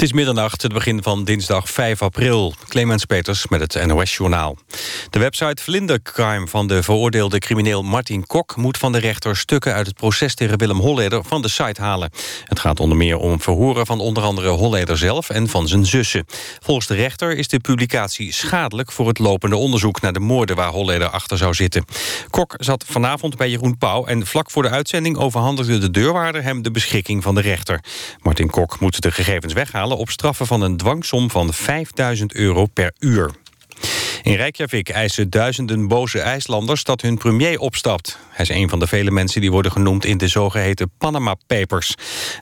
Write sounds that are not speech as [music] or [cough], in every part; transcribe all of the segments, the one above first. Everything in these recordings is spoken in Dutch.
Het is middernacht, het begin van dinsdag 5 april. Clemens Peters met het NOS-journaal. De website Vlindercrime van de veroordeelde crimineel Martin Kok... moet van de rechter stukken uit het proces tegen Willem Holleder van de site halen. Het gaat onder meer om verhoren van onder andere Holleder zelf... en van zijn zussen. Volgens de rechter is de publicatie schadelijk... voor het lopende onderzoek naar de moorden waar Holleder achter zou zitten. Kok zat vanavond bij Jeroen Pauw... en vlak voor de uitzending overhandigde de deurwaarder hem de beschikking van de rechter. Martin Kok moet de gegevens weghalen op straffen van een dwangsom van 5000 euro per uur. In Reykjavik eisen duizenden boze IJslanders dat hun premier opstapt. Hij is een van de vele mensen die worden genoemd in de zogeheten Panama Papers.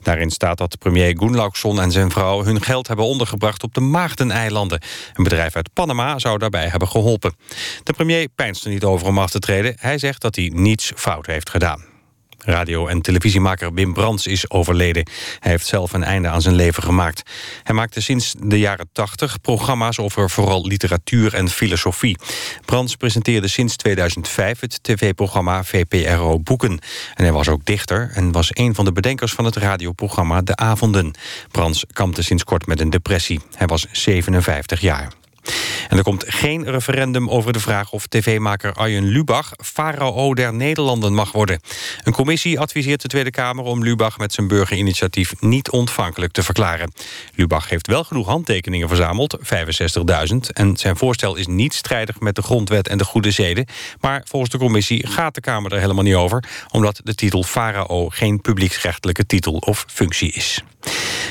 Daarin staat dat premier Gunnlaugsson en zijn vrouw hun geld hebben ondergebracht op de Maagdeneilanden. Een bedrijf uit Panama zou daarbij hebben geholpen. De premier pijnst er niet over om af te treden. Hij zegt dat hij niets fout heeft gedaan. Radio- en televisiemaker Wim Brands is overleden. Hij heeft zelf een einde aan zijn leven gemaakt. Hij maakte sinds de jaren 80 programma's over vooral literatuur en filosofie. Brands presenteerde sinds 2005 het tv-programma VPRO Boeken. En hij was ook dichter en was een van de bedenkers van het radioprogramma De Avonden. Brands kampte sinds kort met een depressie. Hij was 57 jaar. En er komt geen referendum over de vraag of tv-maker Arjen Lubach... farao der Nederlanden mag worden. Een commissie adviseert de Tweede Kamer om Lubach... met zijn burgerinitiatief niet ontvankelijk te verklaren. Lubach heeft wel genoeg handtekeningen verzameld, 65.000... en zijn voorstel is niet strijdig met de grondwet en de goede zeden... maar volgens de commissie gaat de Kamer er helemaal niet over... omdat de titel farao geen publieksrechtelijke titel of functie is.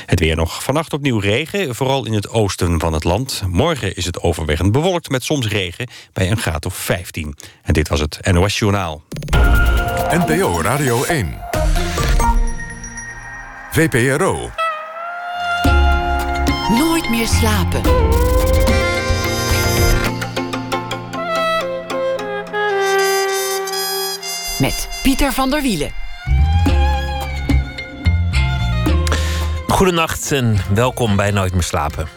Het weer nog. Vannacht opnieuw regen, vooral in het oosten van het land. Morgen is het overwegend bewolkt met soms regen bij een graad of 15. En dit was het NOS Journaal. NPO Radio 1. VPRO. Nooit meer slapen. Met Pieter van der Wielen. Goedenacht en welkom bij Nooit meer slapen.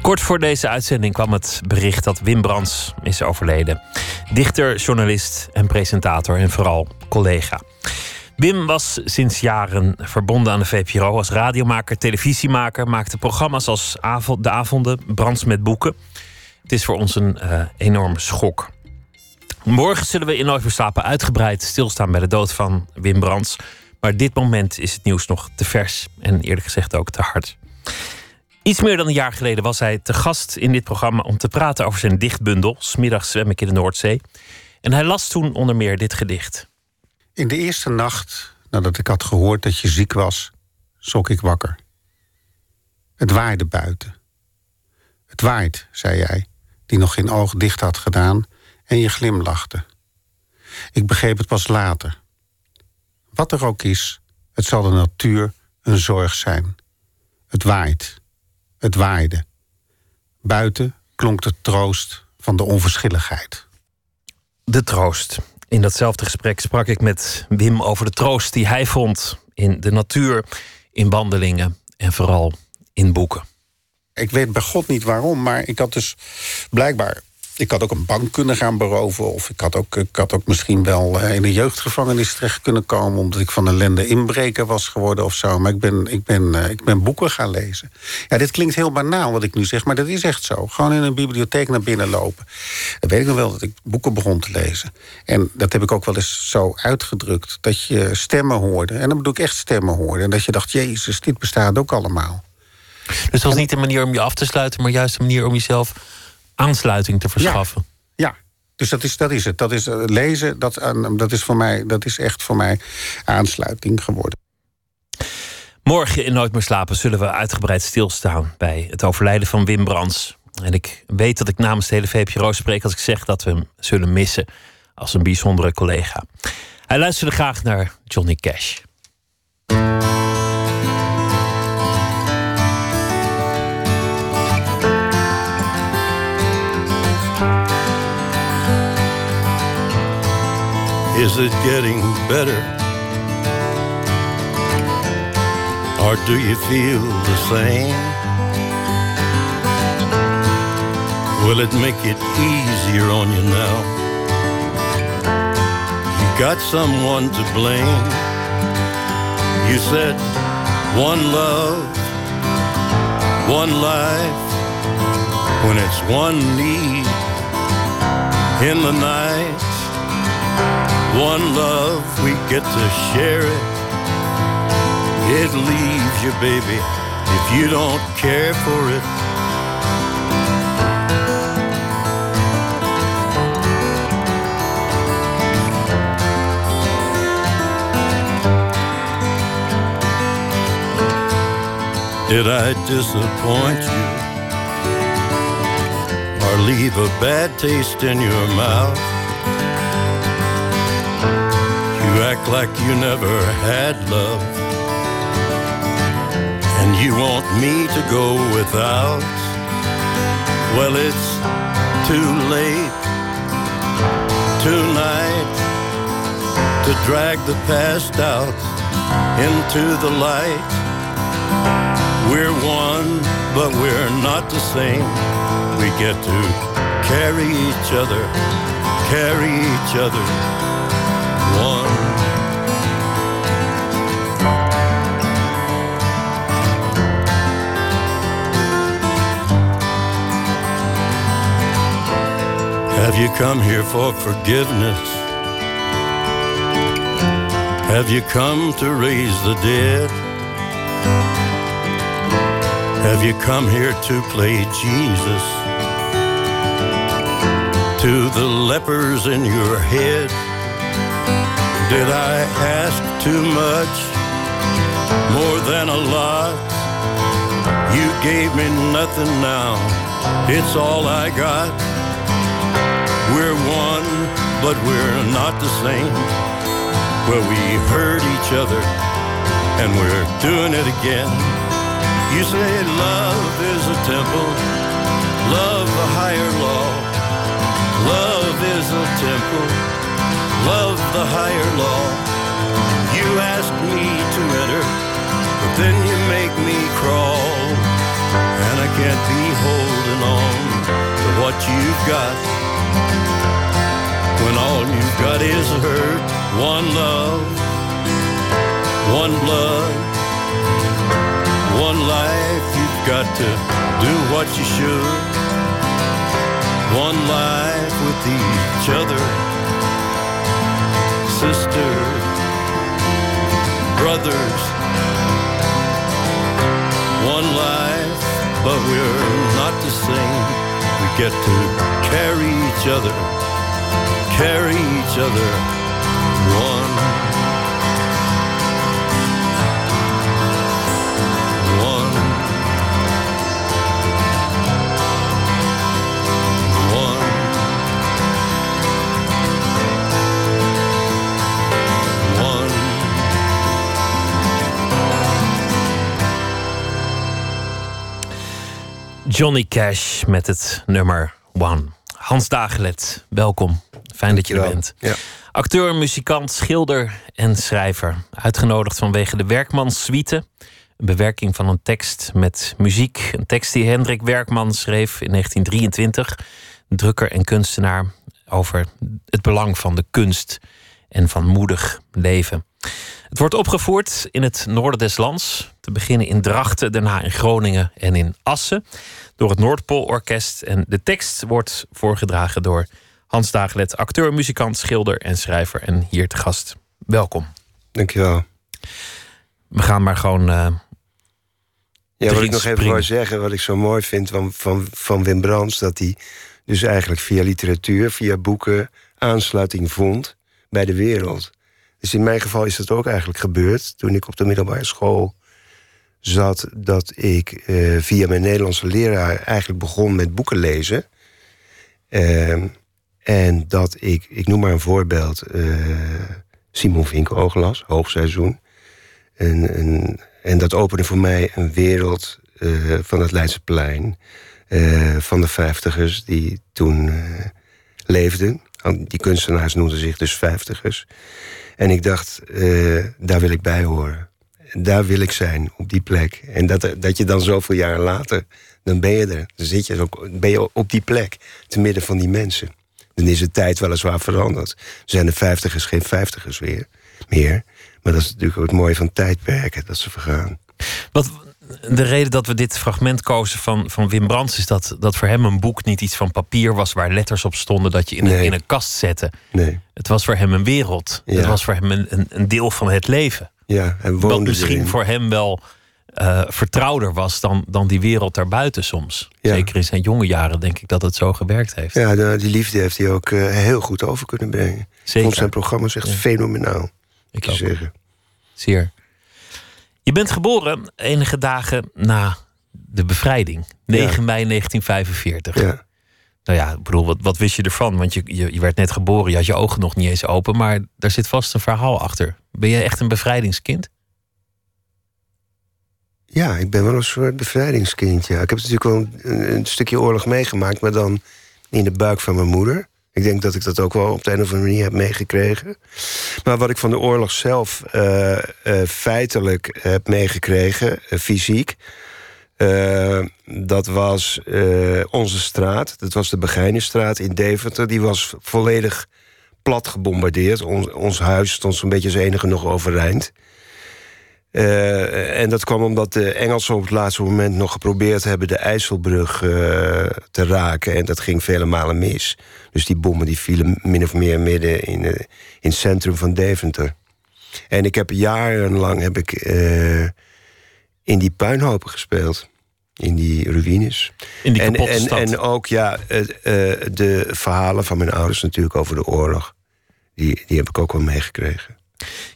Kort voor deze uitzending kwam het bericht dat Wim Brands is overleden. Dichter, journalist en presentator en vooral collega. Wim was sinds jaren verbonden aan de VPRO als radiomaker, televisiemaker, maakte programma's als De Avonden, Brands met Boeken. Het is voor ons een uh, enorme schok. Morgen zullen we in Nooit meer slapen uitgebreid stilstaan bij de dood van Wim Brands. Maar dit moment is het nieuws nog te vers en eerlijk gezegd ook te hard. Iets meer dan een jaar geleden was hij te gast in dit programma om te praten over zijn dichtbundel. Smiddags zwem ik in de Noordzee. En hij las toen onder meer dit gedicht. In de eerste nacht, nadat ik had gehoord dat je ziek was, schrok ik wakker. Het waaide buiten. Het waait, zei jij, die nog geen oog dicht had gedaan, en je glimlachte. Ik begreep het pas later. Wat er ook is, het zal de natuur een zorg zijn. Het waait. Het waaide. Buiten klonk de troost van de onverschilligheid. De troost. In datzelfde gesprek sprak ik met Wim over de troost die hij vond in de natuur, in wandelingen en vooral in boeken. Ik weet bij God niet waarom, maar ik had dus blijkbaar ik had ook een bank kunnen gaan beroven. Of ik had ook, ik had ook misschien wel eh, in een jeugdgevangenis terecht kunnen komen. omdat ik van ellende inbreker was geworden of zo. Maar ik ben, ik ben, eh, ik ben boeken gaan lezen. Ja, dit klinkt heel banaal wat ik nu zeg, maar dat is echt zo. Gewoon in een bibliotheek naar binnen lopen. Dan weet ik nog wel dat ik boeken begon te lezen. En dat heb ik ook wel eens zo uitgedrukt. Dat je stemmen hoorde. En dan bedoel ik echt stemmen hoorde. En dat je dacht, Jezus, dit bestaat ook allemaal. Dus het was niet een manier om je af te sluiten, maar juist een manier om jezelf aansluiting te verschaffen. Ja, dus dat is, dat is het. Dat is uh, lezen, dat, uh, dat, is voor mij, dat is echt voor mij aansluiting geworden. Morgen in Nooit meer slapen zullen we uitgebreid stilstaan bij het overlijden van Wim Brands. En ik weet dat ik namens de hele VPRO spreek als ik zeg dat we hem zullen missen als een bijzondere collega. Hij luisterde graag naar Johnny Cash. Is it getting better? Or do you feel the same? Will it make it easier on you now? You got someone to blame. You said one love, one life when it's one need in the night. One love, we get to share it. It leaves you, baby, if you don't care for it. Did I disappoint you? Or leave a bad taste in your mouth? Act like you never had love. And you want me to go without? Well, it's too late tonight to drag the past out into the light. We're one, but we're not the same. We get to carry each other, carry each other. Have you come here for forgiveness? Have you come to raise the dead? Have you come here to play Jesus? To the lepers in your head? Did I ask too much? More than a lot? You gave me nothing now. It's all I got. We're one, but we're not the same. Well, we hurt each other, and we're doing it again. You say love is a temple, love a higher law. Love is a temple, love the higher law. You ask me to enter, but then you make me crawl. And I can't be holding on to what you've got. When all you've got is hurt, one love, one blood, one life, you've got to do what you should. One life with each other, sisters, brothers. One life, but we're not the same. Get to carry each other, carry each other. One. Johnny Cash met het nummer One. Hans Dagelet, welkom. Fijn dat je er bent. Ja. Acteur, muzikant, schilder en schrijver. Uitgenodigd vanwege de Werkmans-suite. Een bewerking van een tekst met muziek. Een tekst die Hendrik Werkman schreef in 1923. Drukker en kunstenaar over het belang van de kunst en van moedig leven. Het wordt opgevoerd in het noorden des lands. Te beginnen in Drachten, daarna in Groningen en in Assen. Door het Noordpoolorkest. En de tekst wordt voorgedragen door Hans Dagelet, acteur, muzikant, schilder en schrijver. En hier te gast. Welkom. Dankjewel. We gaan maar gewoon. eh, Ja, wat ik nog even wou zeggen, wat ik zo mooi vind van, van, van Wim Brands... dat hij dus eigenlijk via literatuur, via boeken... aansluiting vond bij de wereld. Dus in mijn geval is dat ook eigenlijk gebeurd... toen ik op de middelbare school zat... dat ik eh, via mijn Nederlandse leraar eigenlijk begon met boeken lezen. Ehm, en dat ik, ik noem maar een voorbeeld... eh, Simon Vinkoog las, Hoogseizoen... En, en, en dat opende voor mij een wereld eh, van het Leidseplein. van de vijftigers die toen leefden. Die kunstenaars noemden zich dus vijftigers. En ik dacht, eh, daar wil ik bij horen. Daar wil ik zijn, op die plek. En dat, dat je dan zoveel jaar later, dan ben je er. Dan zit je ben je op die plek, te midden van die mensen. Dan is de tijd weliswaar veranderd. Zijn de vijftigers geen vijftigers weer, meer. Maar dat is natuurlijk ook het mooie van tijdperken, dat ze vergaan. wat, De reden dat we dit fragment kozen van, van Wim Brands is dat, dat voor hem een boek niet iets van papier was waar letters op stonden dat je in, een, in een kast zette. Nee. Het was voor hem een wereld. Ja. Het was voor hem een, een, deel van het leven. Ja, en Wat woonde misschien erin. voor hem wel eh, vertrouwder was dan, dan die wereld daarbuiten soms. Ja. Zeker in zijn jonge jaren denk ik dat het zo gewerkt heeft. Ja, nou, die liefde heeft hij ook eh, heel goed over kunnen brengen. Ik Zeker. vond zijn programma's echt Ja. fenomenaal. Ik ook. zeggen. Zeer. Je bent geboren enige dagen na de bevrijding. 9 Ja. mei 1945. Ja. Nou ja, ik bedoel, wat, wat wist je ervan? Want je, je, je werd net geboren, je had je ogen nog niet eens open. Maar daar zit vast een verhaal achter. Ben je echt een bevrijdingskind? ja, ik ben wel een soort bevrijdingskind. Ja. Ik heb natuurlijk wel een, een stukje oorlog meegemaakt, maar dan in de buik van mijn moeder. Ik denk dat ik dat ook wel op de een of andere manier heb meegekregen. Maar wat ik van de oorlog zelf eh, eh, feitelijk heb meegekregen, eh, fysiek. dat was onze straat. Dat was de Begijnenstraat in Deventer. Die was volledig plat gebombardeerd. Ons, ons huis stond zo'n beetje als enige nog overeind. Eh, en dat kwam omdat de Engelsen op het laatste moment nog geprobeerd hebben de IJsselbrug eh, te raken. En dat ging vele malen mis. Dus die bommen die vielen min of meer midden in, eh, in het centrum van Deventer. En ik heb jarenlang heb ik, in die puinhopen gespeeld. In die ruïnes. In die en, en, stad. en ook ja, de verhalen van mijn ouders natuurlijk over de oorlog. Die, die heb ik ook wel meegekregen.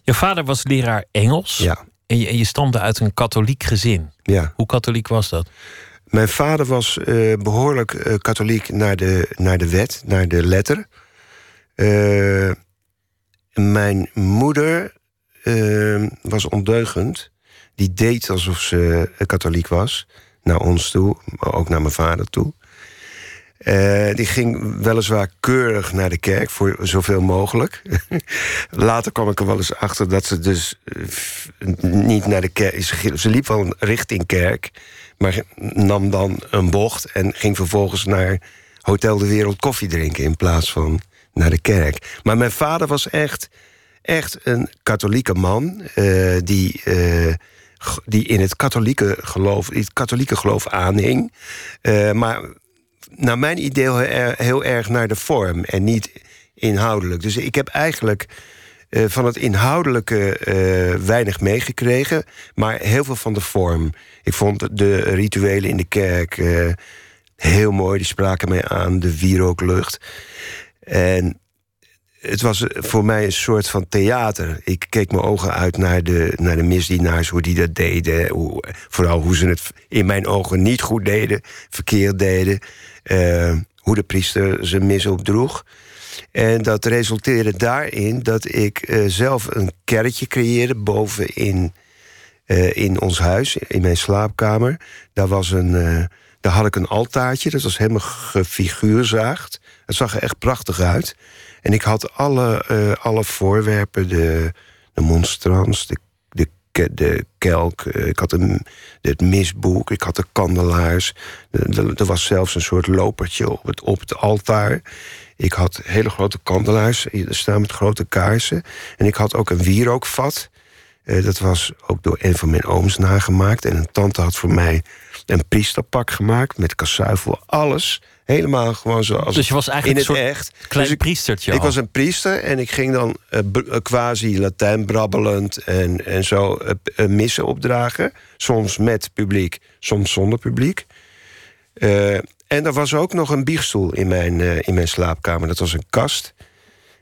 Je vader was leraar Engels. Ja, En, je, en je stamde uit een katholiek gezin. ja. Hoe katholiek was dat? Mijn vader was eh, behoorlijk eh, katholiek naar de, naar de wet, naar de letter. Eh, mijn moeder eh, was ondeugend. Die deed alsof ze katholiek was. Naar ons toe, maar ook naar mijn vader toe. Eh, die ging weliswaar keurig naar de kerk voor zoveel mogelijk. [laughs] Later kwam ik er wel eens achter dat ze dus eh, niet naar de kerk. Ze, liep wel richting kerk, maar nam dan een bocht en ging vervolgens naar Hotel de Wereld koffie drinken in plaats van naar de kerk. Maar mijn vader was echt, echt een katholieke man eh, die. die in het katholieke geloof, het katholieke geloof aanhing. Maar naar mijn idee heel erg, naar de vorm en niet inhoudelijk. Dus ik heb eigenlijk eh, van het inhoudelijke eh, weinig meegekregen, maar heel veel van de vorm. Ik vond de rituelen in de kerk eh, heel mooi, die spraken mij aan, de wierooklucht. En het was voor mij een soort van theater. Ik keek mijn ogen uit naar de, naar de misdienaars, hoe die dat deden. Vooral hoe ze het in mijn ogen niet goed deden, verkeerd deden. Eh, hoe de priester zijn mis opdroeg. En dat resulteerde daarin dat ik eh, zelf een kerkje creëerde boven in, eh, in ons huis, in mijn slaapkamer. Daar, was een, daar had ik een altaartje, dat was helemaal gefiguurzaagd. Het zag er echt prachtig uit. En ik had alle, alle voorwerpen, de, de monstrans, de, de, ke- de kelk, eh, ik had een, het misboek, ik had de kandelaars. Er- was zelfs een soort lopertje op het, op het altaar. Ik had hele grote kandelaars, er staan met grote kaarsen. En ik had ook een wierookvat. Eh, dat was ook door een van mijn ooms nagemaakt. En een tante had voor mij een priesterpak gemaakt met kasuifel, alles. Helemaal gewoon zoals Dus je was eigenlijk in het echt. Klein Dus ik- priestertje ik al. was een priester en ik ging dan eh, eh, quasi Latijn brabbelend en, en zo eh, missen opdragen. Soms met publiek, soms zonder publiek. En er was ook nog een biechtstoel in mijn, in mijn slaapkamer. Dat was een kast.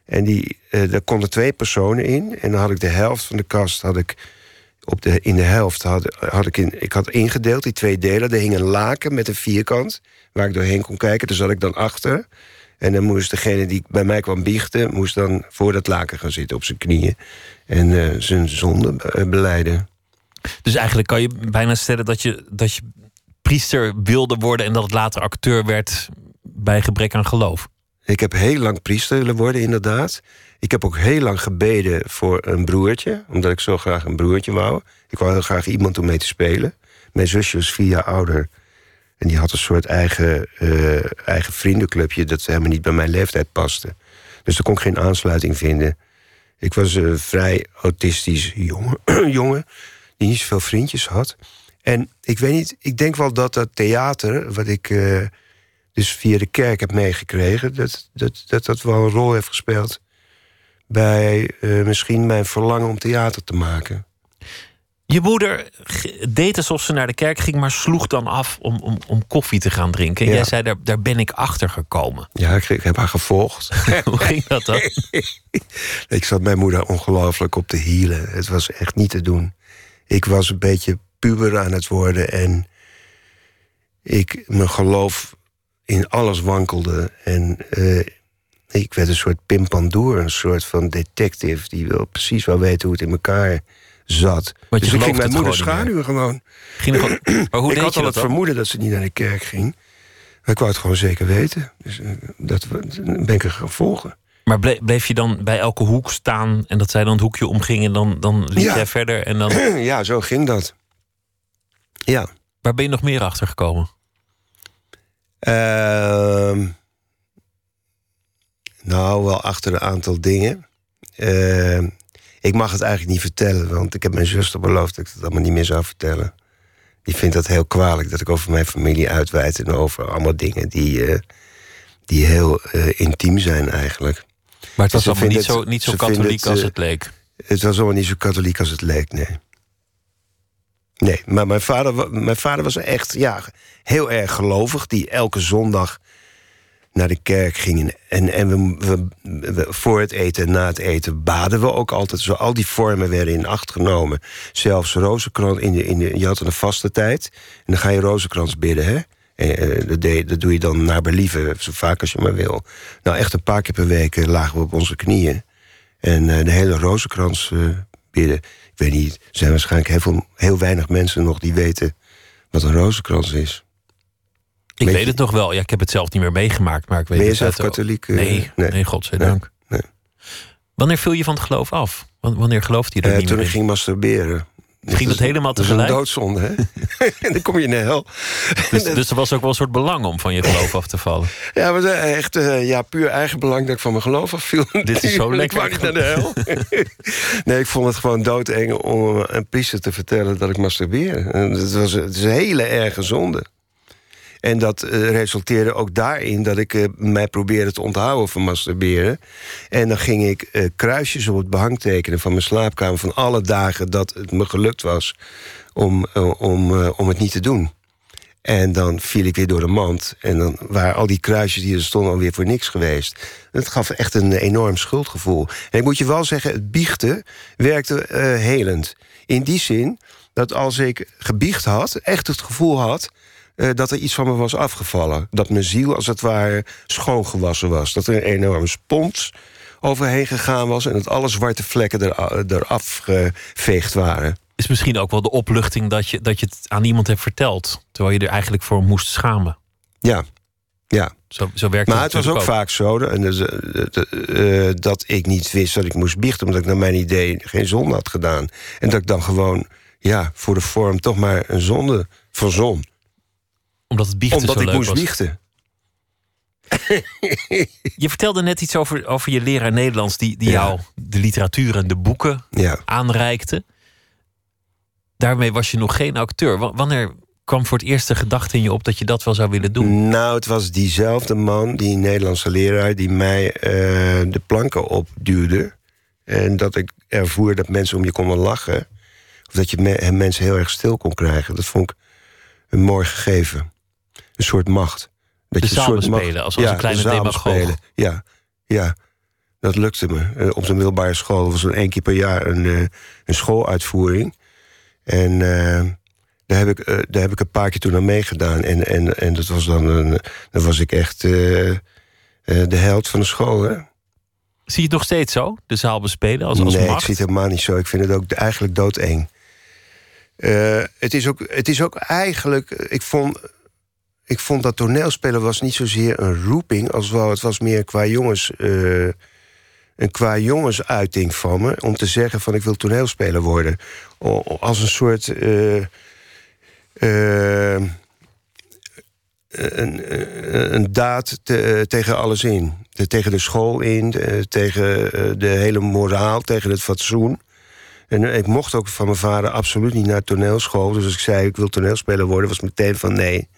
En die, daar konden twee personen in. En dan had ik de helft van de kast had ik op de, in de helft had, had ik, in, ik had ingedeeld, die twee delen. Er hing een laken met een vierkant waar ik doorheen kon kijken. Daar zat ik dan achter. En dan moest degene die bij mij kwam biechten... moest dan voor dat laken gaan zitten op zijn knieën. En eh, zijn zonde eh, beleiden. Dus eigenlijk kan je bijna stellen dat je, dat je priester wilde worden en dat het later acteur werd bij gebrek aan geloof. Ik heb heel lang priester willen worden, inderdaad. Ik heb ook heel lang gebeden voor een broertje. Omdat ik zo graag een broertje wou. Ik wou heel graag iemand om mee te spelen. Mijn zusje was vier jaar ouder. En die had een soort eigen, eh, eigen vriendenclubje... dat helemaal niet bij mijn leeftijd paste. Dus daar kon ik geen aansluiting vinden. Ik was een vrij autistisch jongen, [clears throat] jongen... die niet zoveel vriendjes had. En ik weet niet, ik denk wel dat dat theater, wat ik eh, dus via de kerk heb meegekregen, dat dat, dat dat wel een rol heeft gespeeld bij eh, misschien mijn verlangen om theater te maken. Je moeder deed alsof ze naar de kerk ging, maar sloeg dan af om, om, om koffie te gaan drinken. En Ja. jij zei, daar, daar ben ik achter gekomen. Ja, ik, ik heb haar gevolgd. [laughs] Hoe ging dat dan? [laughs] ik zat mijn moeder ongelooflijk op de hielen. Het was echt niet te doen. Ik was een beetje puber aan het worden en ik, mijn geloof in alles wankelde. En eh, ik werd een soort pimpandoer, een soort van detective die wel precies wel weten hoe het in elkaar zat. Want je dus ik ging mijn moeder schaduwen gewoon. Ging gewoon- [clears throat] maar hoe ik had al het vermoeden dat ze niet naar de kerk ging. Maar ik wou het gewoon zeker weten. Dus eh, dat we- ben ik er gaan volgen. Maar ble- bleef je dan bij elke hoek staan en dat zij dan het hoekje omging en dan, dan liep Ja. jij verder en dan... [clears throat] ja, zo ging dat. Ja. Waar ben je nog meer achter gekomen? Ehm, nou, wel achter een aantal dingen. Ehm, ik mag het eigenlijk niet vertellen, want ik heb mijn zuster beloofd dat ik het allemaal niet meer zou vertellen. Die vindt dat heel kwalijk dat ik over mijn familie uitweid en over allemaal dingen die, eh, die heel eh, intiem zijn eigenlijk. Maar het was allemaal niet zo, niet zo katholiek het, als eh, het leek. Het was allemaal niet zo katholiek als het leek, nee. Nee, maar mijn vader, mijn vader was echt ja, heel erg gelovig. Die elke zondag naar de kerk ging. En, en we, voor het eten en na het eten baden we ook altijd. Zo, al die vormen werden in acht genomen. Zelfs rozenkrans. In in je had een vaste tijd. En dan ga je rozenkrans bidden, hè? En, eh, dat, dat doe je dan naar believen, zo vaak als je maar wil. Nou, echt een paar keer per week eh, lagen we op onze knieën. En eh, de hele rozenkrans bidden. Ik weet niet, er zijn waarschijnlijk heel, veel, heel weinig mensen nog die weten wat een rozenkrans is. Ik weet het nog wel. Ja, ik heb het zelf niet meer meegemaakt, maar ik weet Ben je het zelf katholiek? eh? Nee, nee, nee. godzijdank. Nee. Wanneer viel je van het geloof af? Wan- Wanneer geloofde je er Eh, niet toen meer ik in? ging masturberen. Ging dat helemaal Dat is een tegelijk? doodzonde, hè? [laughs] en dan kom je in de hel. Dus, dus er was ook wel een soort belang om van je geloof af te vallen. [laughs] Ja, maar echt eh, ja, puur eigenbelang dat ik van mijn geloof afviel. [laughs] Dit is zo Ik lekker. niet naar de hel. nee, ik vond het gewoon doodeng om een priester te vertellen dat ik masturbeer. En Het, was, het is een hele erge zonde. En dat eh, resulteerde ook daarin dat ik eh, mij probeerde te onthouden van masturberen. En dan ging ik eh, kruisjes op het behang tekenen van mijn slaapkamer... van alle dagen dat het me gelukt was om, om, om het niet te doen. En dan viel ik weer door de mand. En dan waren al die kruisjes die er stonden alweer voor niks geweest. Het gaf echt een enorm schuldgevoel. En ik moet je wel zeggen, het biechten werkte helend. In die zin dat als ik gebiecht had, echt het gevoel had... eh, dat er iets van me was afgevallen. Dat mijn ziel als het ware schoongewassen was. Dat er een enorme spons overheen gegaan was... en dat alle zwarte vlekken er, eraf geveegd waren. Is misschien ook wel de opluchting dat je, dat je het aan iemand hebt verteld. Terwijl je er eigenlijk voor moest schamen. Ja, ja. Zo, zo werkt Maar het was ook, vaak zo dat, eh, eh, dat ik niet wist dat ik moest biechten... omdat ik naar mijn idee geen zonde had gedaan. En dat ik dan gewoon, ja, voor de vorm toch maar een zonde verzon. Omdat het biechten Omdat zo ik leuk moest was. biechten. [laughs] Je vertelde net iets over, over je leraar Nederlands... die, die Ja. jou de literatuur en de boeken Ja. aanreikte. Daarmee was je nog geen acteur. Wa- Wanneer kwam voor het eerst de gedachte in je op... dat je dat wel zou willen doen? Nou, het was diezelfde man, die Nederlandse leraar... die mij eh, de planken opduwde. En dat ik ervoer dat mensen om je konden lachen. Of dat je me- mensen heel erg stil kon krijgen. Dat vond ik een mooi gegeven. Een soort macht. Dat De je een soort macht- als- als een kleine de demagoog. Ja, ja, dat lukte me. Eh, Op de middelbare school was er één keer per jaar een, eh, een schooluitvoering. En eh, daar, heb ik, daar heb ik een paar keer toen aan meegedaan. En, en, en dat was dan, een, dan was ik echt de held van de school. Hè? Zie je het nog steeds zo? De zaal bespelen als, als nee, macht? ik zie het helemaal niet zo. Ik vind het ook eigenlijk doodeng. Het, is ook, het is ook eigenlijk... Ik vond, ik vond dat toneelspelen was niet zozeer een roeping... als wel het was meer qua jongens... eh, een qua jongensuiting van me... om te zeggen van ik wil toneelspeler worden. Als een soort... eh, eh, een, een, daad te- tegen alles in. Tegen de school in, tegen de hele moraal, tegen het fatsoen. En ik mocht ook van mijn vader absoluut niet naar toneelschool. Dus als ik zei ik wil toneelspeler worden, was meteen van nee,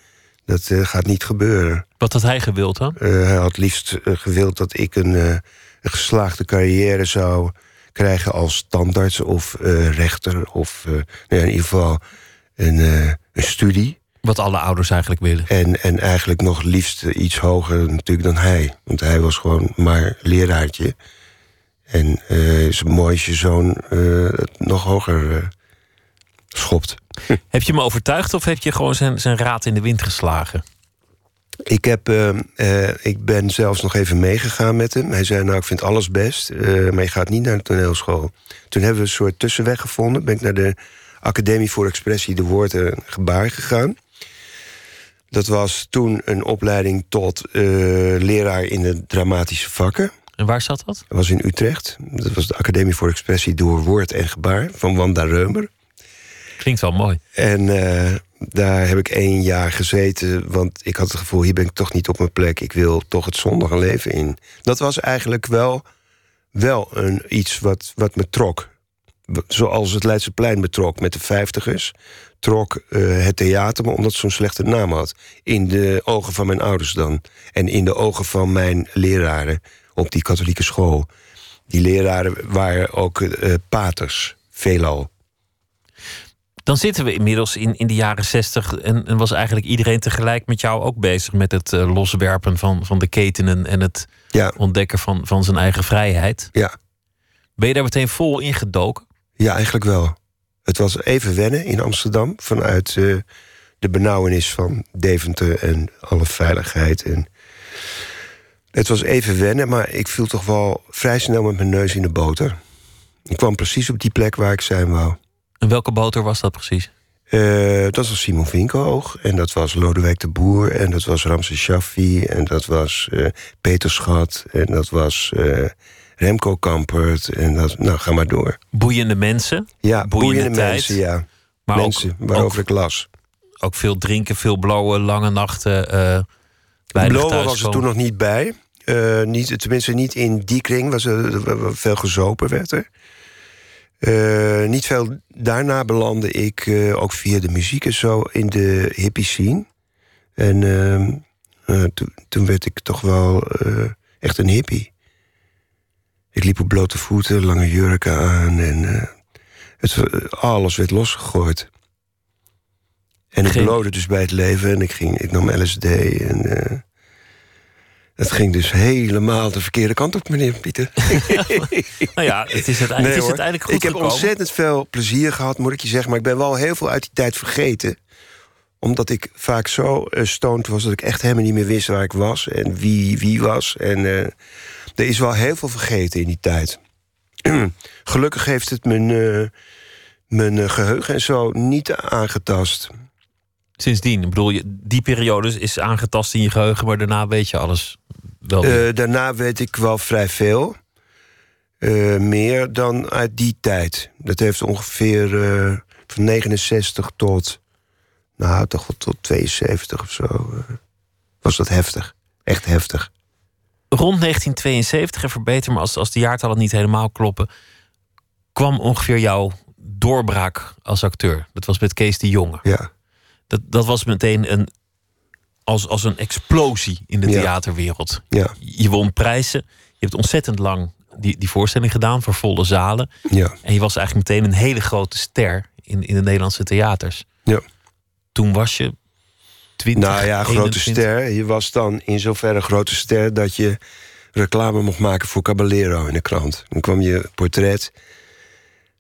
dat eh, gaat niet gebeuren. Wat had hij gewild dan? Eh, hij had liefst eh, gewild dat ik een, een geslaagde carrière zou krijgen als tandarts of rechter. Of nou ja, in ieder geval een, een studie. Wat alle ouders eigenlijk willen. En, en eigenlijk nog liefst iets hoger natuurlijk dan hij. Want hij was gewoon maar leraartje. En eh is mooi als je zoon nog hoger schopt. [laughs] Heb je hem overtuigd of heb je gewoon zijn, zijn raad in de wind geslagen? Ik, heb, eh, eh, ik ben zelfs nog even meegegaan met hem. Hij zei, nou, ik vind alles best, eh, maar je gaat niet naar de toneelschool. Toen hebben we een soort tussenweg gevonden. Ben ik naar de Academie voor Expressie de Woord en Gebaar gegaan. Dat was toen een opleiding tot leraar in de dramatische vakken. En waar zat dat? Dat was in Utrecht. Dat was de Academie voor Expressie door Woord en Gebaar van Wanda Reumer. Klinkt wel mooi. En eh, daar heb ik één jaar gezeten, want ik had het gevoel... hier ben ik toch niet op mijn plek, ik wil toch het zondige leven in. Dat was eigenlijk wel, wel een, iets wat, wat me trok. Zoals het Leidseplein me trok met de vijftigers... trok eh, het theater me omdat zo'n slechte naam had. In de ogen van mijn ouders dan. En in de ogen van mijn leraren op die katholieke school. Die leraren waren ook eh, paters, veelal. Dan zitten we inmiddels in, in de jaren zestig. En, en was eigenlijk iedereen tegelijk met jou ook bezig met het eh, loswerpen van, van de ketenen en het Ja, ontdekken van, van zijn eigen vrijheid. ja. Ben je daar meteen vol ingedoken? Ja, eigenlijk wel. Het was even wennen in Amsterdam vanuit eh, de benauwenis van Deventer en alle veiligheid. En het was even wennen, maar ik viel toch wel vrij snel met mijn neus in de boter. Ik kwam precies op die plek waar ik zijn wou. En welke boter was dat precies? Eh, dat was Simon Vinkoog en dat was Lodewijk de Boer en dat was Ramses Shaffi en dat was eh, Peter Schat en dat was eh, Remco Kampert en dat, nou ga maar door. Boeiende mensen, Ja, Boeiende boeiende, tijd. mensen, ja. maar mensen ook, waarover ook, ik las. ook veel drinken, veel blowen, lange nachten. Blowen was er toen nog niet bij. Niet, tenminste, niet in die kring. Was er- veel gezopen werd er. Eh, niet veel daarna belandde ik eh, ook via de muziek en zo in de hippie scene. En ehm, eh, toen- werd ik toch wel echt een hippie. Ik liep op blote voeten, lange jurken aan en het, alles werd losgegooid. En ik Geen- beloofde dus bij het leven en ik, ging, ik nam LSD en het ging dus helemaal de verkeerde kant op, meneer Pieter. [laughs] Nou ja, het is, uiteindelijk, het is hoor. uiteindelijk goed ik heb gekomen. ontzettend veel plezier gehad, moet ik je zeggen. Maar ik ben wel heel veel uit die tijd vergeten. Omdat ik vaak zo eh, stoned was dat ik echt helemaal niet meer wist waar ik was. En wie wie was. En eh, er is wel heel veel vergeten in die tijd. [clears throat] Gelukkig heeft het mijn, eh, mijn eh, geheugen en zo niet aangetast. Sindsdien, ik bedoel, je, die periode is aangetast in je geheugen, maar daarna weet je alles Eh, daarna weet ik wel vrij veel. Eh, meer dan uit die tijd. Dat heeft ongeveer eh, van 69 tot... Nou, toch wel tot 72 of zo. was dat heftig. Echt heftig. Rond 1972, en verbeter me als, als de jaartallen niet helemaal kloppen, kwam ongeveer jouw doorbraak als acteur. Dat was met Kees de Jonge. Ja, Dat, dat was meteen een, als, als een explosie in de Ja. theaterwereld. ja, Je won prijzen. Je hebt ontzettend lang die, die voorstelling gedaan voor volle zalen. ja. En je was eigenlijk meteen een hele grote ster in, in de Nederlandse theaters. Ja. Toen was je 20. Nou ja, grote 21. ster. Je was dan in zoverre grote ster dat je reclame mocht maken voor Caballero in de krant. Dan kwam je portret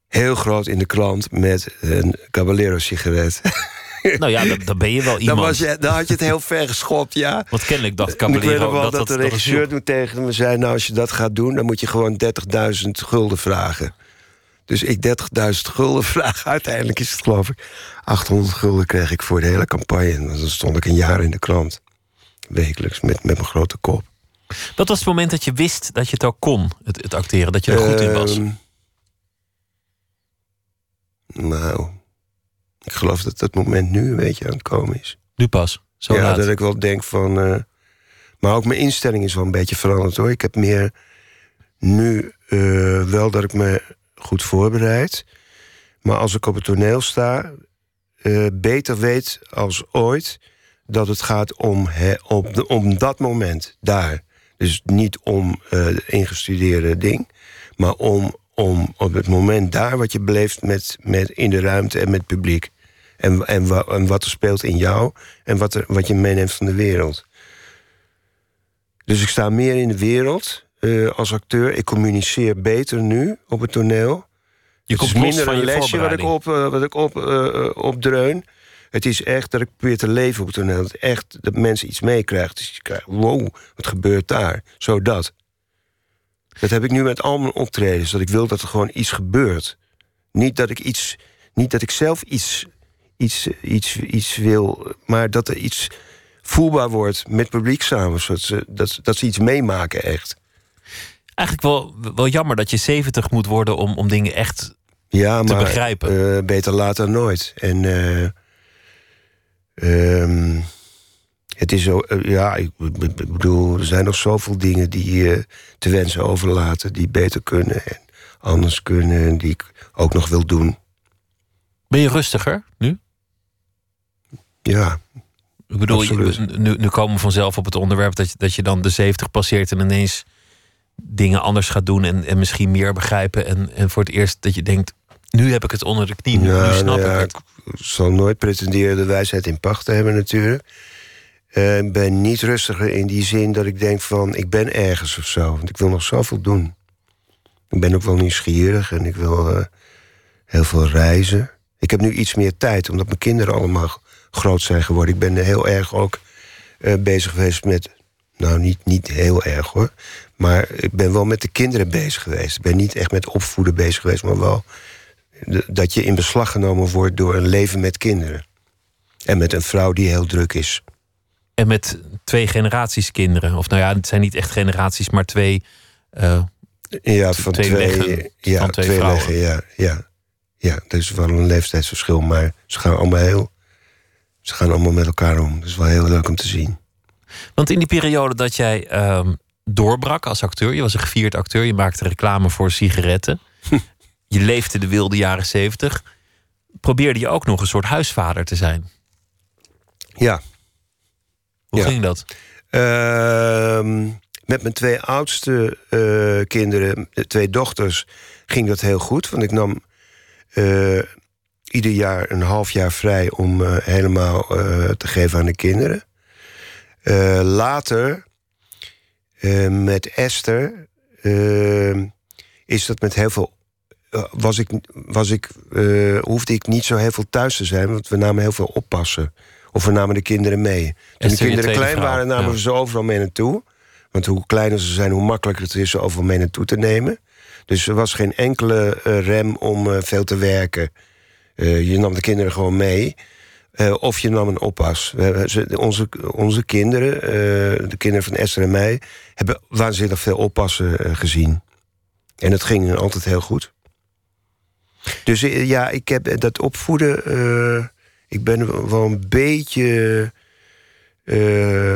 heel groot in de krant met een Caballero sigaret. [laughs] [laughs] Nou ja, dan, dan ben je wel Dan, iemand. was je, dan had je het heel ver geschopt, ja. Want kennelijk dacht En ik weet nog Caballero wel dat dat, dat, de regisseur toen tegen me zei... nou, als je dat gaat doen, dan moet je gewoon 30.000 gulden vragen. Dus ik 30.000 gulden [laughs] vraag. Uiteindelijk is het geloof ik 800 gulden kreeg ik voor de hele campagne. En dan stond ik een jaar in de krant. Wekelijks, met, met mijn grote kop. Dat was het moment dat je wist dat je het ook kon, het, het acteren. Dat je er goed in was. Ehm, Nou, ik geloof dat dat moment nu een beetje aan het komen is. Nu pas. Zo ja, laat. dat ik wel denk van. eh, maar ook mijn instelling is wel een beetje veranderd hoor. Ik heb meer nu eh, wel dat ik me goed voorbereid. Maar als ik op het toneel sta, eh, beter weet als ooit dat het gaat om, he, om, de- om dat moment daar. Dus niet om eh ingestudeerde ding, maar om, om op het moment daar wat je beleeft met, met in de ruimte en met het publiek. En, en, wa- en wat er speelt in jou en wat, er, wat je meeneemt van de wereld. Dus ik sta meer in de wereld eh, als acteur. Ik communiceer beter nu op het toneel. Je het komt is minder van een je lesje wat ik op, eh, wat ik op, eh, opdreun. Het is echt dat ik probeer te leven op het toneel. Dat, echt, dat mensen iets meekrijgen. Dus je krijgt, wow, wat gebeurt daar? Zo dat. Dat heb ik nu met al mijn optredens. Dat ik wil dat er gewoon iets gebeurt. Niet dat ik iets, niet dat ik zelf iets, iets, iets, iets wil, maar dat er iets voelbaar wordt met publiek samen. Zodat ze, dat, dat ze iets meemaken echt. Eigenlijk wel, wel jammer dat je 70 moet worden om, om dingen echt Ja, te maar begrijpen. eh, beter laat dan nooit. En eh, ehm, het is zo, eh, ja, ik, bedoel, er zijn nog zoveel dingen die eh, te wensen overlaten, die beter kunnen en anders kunnen, en die ik ook nog wil doen. Ben je rustiger nu? Ja, Ik bedoel, Absoluut. nu, nu komen we vanzelf op het onderwerp dat je, dat je dan de 70 passeert en ineens dingen anders gaat doen en, en misschien meer begrijpen. En, en voor het eerst dat je denkt, nu heb ik het onder de knie, nu, Ja, nu snap nou ja, ik het. ik zal nooit pretenderen de wijsheid in pacht te hebben natuurlijk. Eh, Ik ben niet rustiger in die zin dat ik denk van... ik ben ergens of zo, want ik wil nog zoveel doen. Ik ben ook wel nieuwsgierig en ik wil eh, heel veel reizen. Ik heb nu iets meer tijd, omdat mijn kinderen allemaal groot zijn geworden. Ik ben heel erg ook eh, bezig geweest met... nou, niet, niet heel erg hoor... maar ik ben wel met de kinderen bezig geweest. Ik ben niet echt met opvoeden bezig geweest, maar wel de- dat je in beslag genomen wordt door een leven met kinderen. En met een vrouw die heel druk is. En met twee generaties kinderen. Of nou ja, het zijn niet echt generaties, maar twee. eh, Ja, van twee twee, leggen ja, van twee leggen, ja, ja. Ja, er is wel een leeftijdsverschil, maar ze gaan allemaal heel. Ze gaan allemaal met elkaar om. Dat is wel heel leuk om te zien. want in die periode dat jij ehm, doorbrak als acteur, je was een gevierd acteur, je maakte reclame voor sigaretten. [laughs] je leefde de wilde jaren 70. Probeerde je ook nog een soort huisvader te zijn? Ja. Hoe Ja. ging dat? Ehm, met mijn twee oudste eh, kinderen, de twee dochters, ging dat heel goed. Want ik nam eh, ieder jaar een half jaar vrij om eh, helemaal eh, te geven aan de kinderen. Eh, later, met Esther, eh, is dat met heel veel. was ik, was ik, hoefde ik niet zo heel veel thuis te zijn, want we namen heel veel oppassen. Of we namen de kinderen mee. Toen de kinderen klein vrouw, waren, namen ja. we ze overal mee naartoe. Want hoe kleiner ze zijn, hoe makkelijker het is ze overal mee naartoe te nemen. Dus er was geen enkele rem om veel te werken. Eh, je nam de kinderen gewoon mee. Eh, of je nam een oppas. We onze, onze kinderen, eh, de kinderen van Esther en mij... hebben waanzinnig veel oppassen gezien. En het ging altijd heel goed. Dus ja, ik heb dat opvoeden... ik ben wel een beetje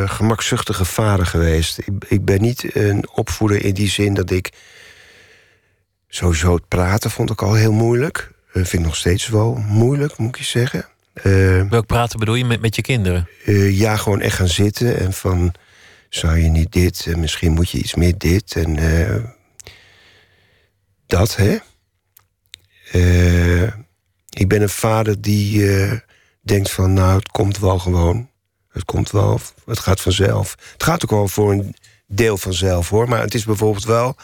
gemakzuchtige vader geweest. Ik, ik ben niet een opvoeder in die zin dat ik... Sowieso het praten vond ik al heel moeilijk. Eh, vind ik nog steeds wel moeilijk, moet ik je zeggen. Eh, Welk praten bedoel je met, met je kinderen? eh, ja, gewoon echt gaan zitten en van... zou je niet dit, en misschien moet je iets meer dit en... dat, hè? Ik ben een vader die denkt van... nou, het komt wel gewoon. Het komt wel, het gaat vanzelf. Het gaat ook wel voor een deel vanzelf, hoor. Maar het is bijvoorbeeld wel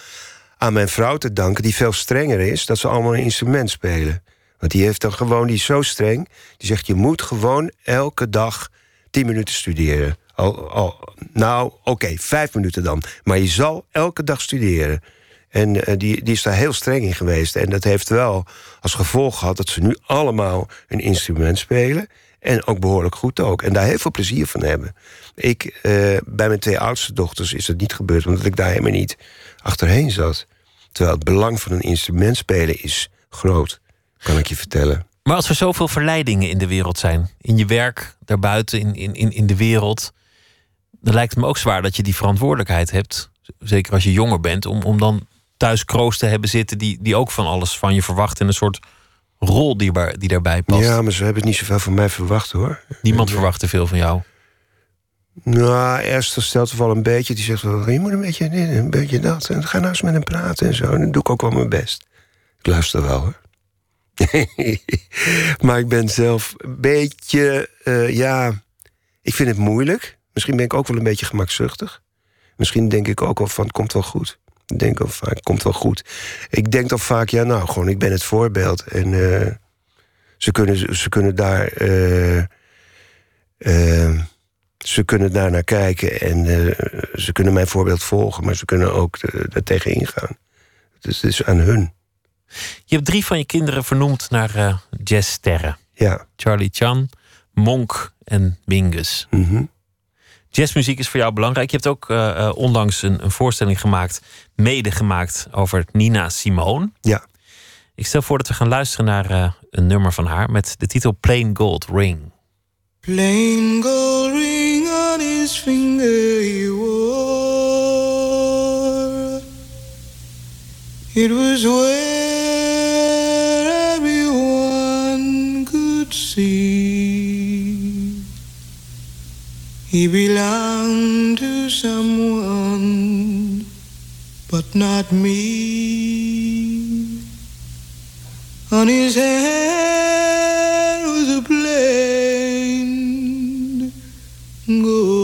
aan mijn vrouw te danken... die veel strenger is, dat ze allemaal een instrument spelen. Want die heeft dan gewoon, die is zo streng... die zegt, je moet gewoon elke dag tien minuten studeren. Al, nou, oké, vijf minuten dan. Maar je zal elke dag studeren. En eh, die, die is daar heel streng in geweest. En dat heeft wel als gevolg gehad dat ze nu allemaal een instrument spelen. En ook behoorlijk goed ook. En daar heel veel plezier van hebben. Ik, eh, bij mijn twee oudste dochters is dat niet gebeurd, omdat ik daar helemaal niet achterheen zat. Terwijl het belang van een instrument spelen is groot, kan ik je vertellen. Maar als er zoveel verleidingen in de wereld zijn, in je werk, daarbuiten, in, in, in, de wereld, dan lijkt het me ook zwaar dat je die verantwoordelijkheid hebt, zeker als je jonger bent, om, om dan thuis kroos te hebben zitten die, die ook van alles van je verwacht en een soort rol die, die daarbij past. Ja, maar ze hebben niet zoveel van mij verwacht hoor. Niemand verwacht te veel van jou. Nou, Esther stelt wel een beetje. Die zegt wel, je moet een beetje dit, een beetje dat. En ga nou eens met hem praten en zo. En dan doe ik ook wel mijn best. Ik luister wel hoor. [laughs] maar ik ben zelf een beetje, eh, ja... Ik vind het moeilijk. Misschien ben ik ook wel een beetje gemakzuchtig. Misschien denk ik ook wel van, het komt wel goed. Ik denk al vaak, het komt wel goed. Ik denk dan vaak, ja nou, gewoon, ik ben het voorbeeld. En eh, ze, kunnen, ze kunnen daar... eh, ze kunnen daar naar kijken en eh, ze kunnen mijn voorbeeld volgen, maar ze kunnen ook uh, daartegen ingaan. Dus het is aan hun. Je hebt drie van je kinderen vernoemd naar uh, jazzsterren. Ja. Charlie Chan, Monk en Mingus. Mm -hmm. Jazzmuziek is voor jou belangrijk. Je hebt ook uh, onlangs een, een, voorstelling gemaakt, mede gemaakt, over Nina Simone. Ja. Ik stel voor dat we gaan luisteren naar uh, een nummer van haar met de titel Plain Gold Ring. Plain gold ring his finger he wore. It was where everyone could see. He belonged to someone, but not me. On his hand was a plain gold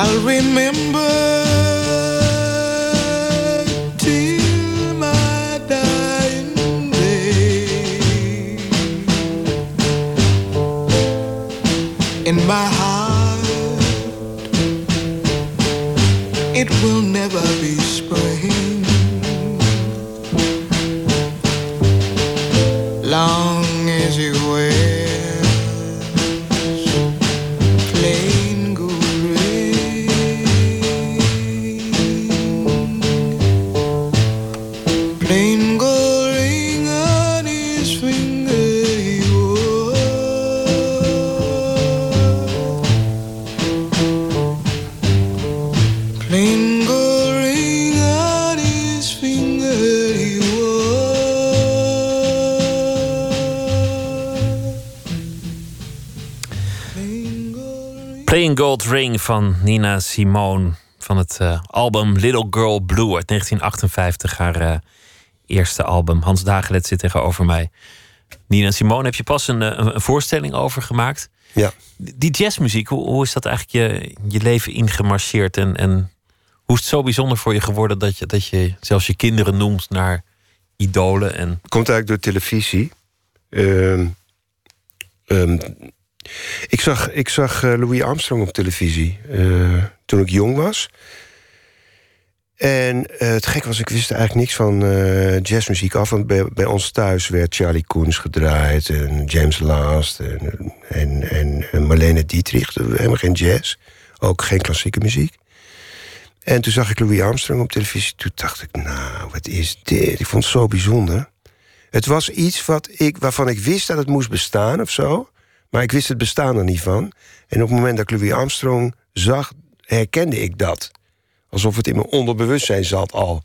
I'll remember Van Nina Simone. Van het uh, album Little Girl Blue uit 1958. Haar uh, eerste album. Hans Dagelet zit tegenover mij. Nina Simone heb je pas een, een, een voorstelling over gemaakt. Ja. Die jazzmuziek, hoe, hoe is dat eigenlijk je, je leven ingemarcheerd? En, en hoe is het zo bijzonder voor je geworden dat je, dat je zelfs je kinderen noemt naar idolen? En... Komt eigenlijk door televisie. Ehm, ik zag, ik zag eh, Louis Armstrong op televisie eh, toen ik jong was. En eh, het gek was, ik wist eigenlijk niks van jazzmuziek af. Want bij, bij ons thuis werd Charlie Koens gedraaid. En James Last. En, en, en Marlene Dietrich. Helemaal geen jazz. Ook geen klassieke muziek. En toen zag ik Louis Armstrong op televisie. Toen dacht ik, nou, wat is dit? Ik vond het zo bijzonder. Het was iets wat ik, waarvan ik wist dat het moest bestaan of zo. Maar ik wist het bestaan er niet van. En op het moment dat ik Louis Armstrong zag, herkende ik dat. Alsof het in mijn onderbewustzijn zat al.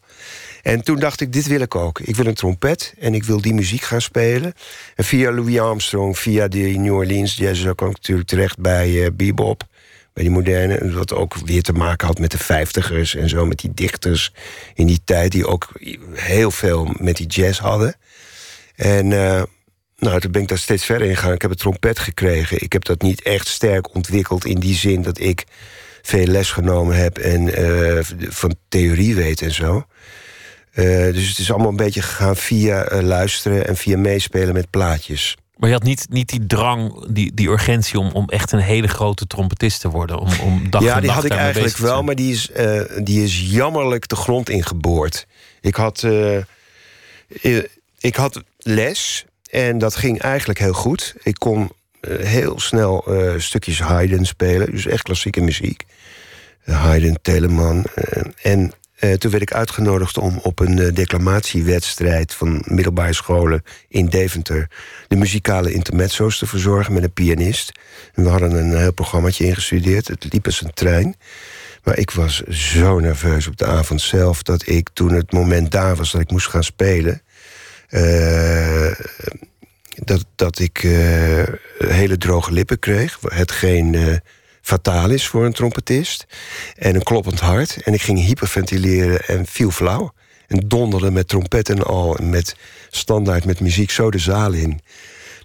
En toen dacht ik, dit wil ik ook. Ik wil een trompet en ik wil die muziek gaan spelen. En via Louis Armstrong, via de New Orleans Jazz... kwam ik natuurlijk terecht bij uh, bebop, bij die moderne... wat ook weer te maken had met de vijftigers en zo... met die dichters in die tijd die ook heel veel met die jazz hadden. En uh, nou, toen ben ik daar steeds verder in gegaan. Ik heb een trompet gekregen. Ik heb dat niet echt sterk ontwikkeld in die zin dat ik veel les genomen heb en uh, van theorie weet en zo. Uh, dus het is allemaal een beetje gegaan via uh, luisteren en via meespelen met plaatjes. Maar je had niet, niet die drang, die, die urgentie om, om echt een hele grote trompetist te worden. Om, om dag ja, die had ik eigenlijk wel, maar die is, die is jammerlijk de grond ingeboord. Ik had, ik had les en dat ging eigenlijk heel goed. Ik kon uh, heel snel stukjes Haydn spelen, dus echt klassieke muziek. Haydn, Telemann. en uh, toen werd ik uitgenodigd om op een declamatiewedstrijd van middelbare scholen in Deventer de muzikale intermezzo's te verzorgen met een pianist. En we hadden een heel programmaatje ingestudeerd. Het liep als een trein. Maar ik was zo nerveus op de avond zelf dat ik toen het moment daar was dat ik moest gaan spelen. Uh, dat, dat ik hele droge lippen kreeg. Hetgeen fataal is voor een trompetist. En een kloppend hart. En ik ging hyperventileren en viel flauw. En donderde met trompet en al. En met standaard met muziek zo de zaal in.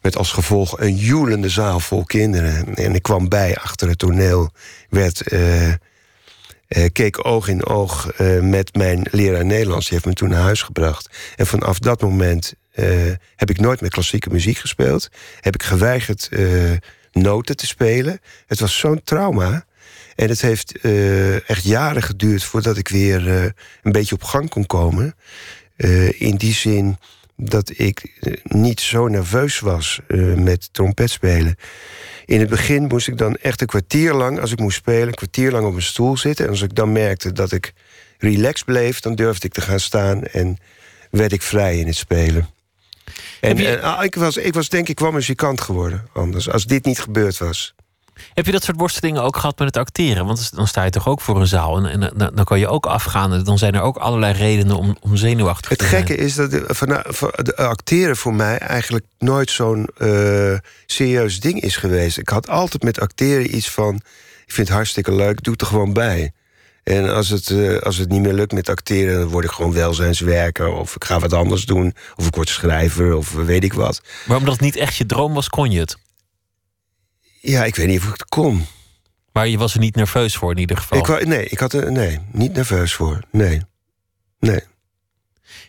Met als gevolg een joelende zaal vol kinderen. En ik kwam bij achter het toneel. Werd, uh, keek oog in oog uh, met mijn leraar Nederlands. Die heeft me toen naar huis gebracht. En vanaf dat moment heb ik nooit meer klassieke muziek gespeeld. Heb ik geweigerd noten te spelen. Het was zo'n trauma. En het heeft echt jaren geduurd voordat ik weer een beetje op gang kon komen. In die zin dat ik niet zo nerveus was met trompet spelen. In het begin moest ik dan echt een kwartier lang, als ik moest spelen, een kwartier lang op een stoel zitten. En als ik dan merkte dat ik relaxed bleef, dan durfde ik te gaan staan en werd ik vrij in het spelen. En, je... en ah, ik, was, ik was denk ik wel muzikant geworden anders, als dit niet gebeurd was. Heb je dat soort worstelingen ook gehad met het acteren? Want dan sta je toch ook voor een zaal en, en dan, dan kan je ook afgaan. Dan zijn er ook allerlei redenen om, om zenuwachtig het te zijn. Het gekke is dat de, van, van, de acteren voor mij eigenlijk nooit zo'n uh, serieus ding is geweest. Ik had altijd met acteren iets van: ik vind het hartstikke leuk, doe het er gewoon bij. En als het, uh, als het niet meer lukt met acteren, dan word ik gewoon welzijnswerker. Of ik ga wat anders doen. Of ik word schrijver, of weet ik wat. Maar omdat het niet echt je droom was, kon je het? Ja, ik weet niet of ik het kon. Maar je was er niet nerveus voor in ieder geval? Ik nee, ik had er nee, niet nerveus voor. Nee. Nee.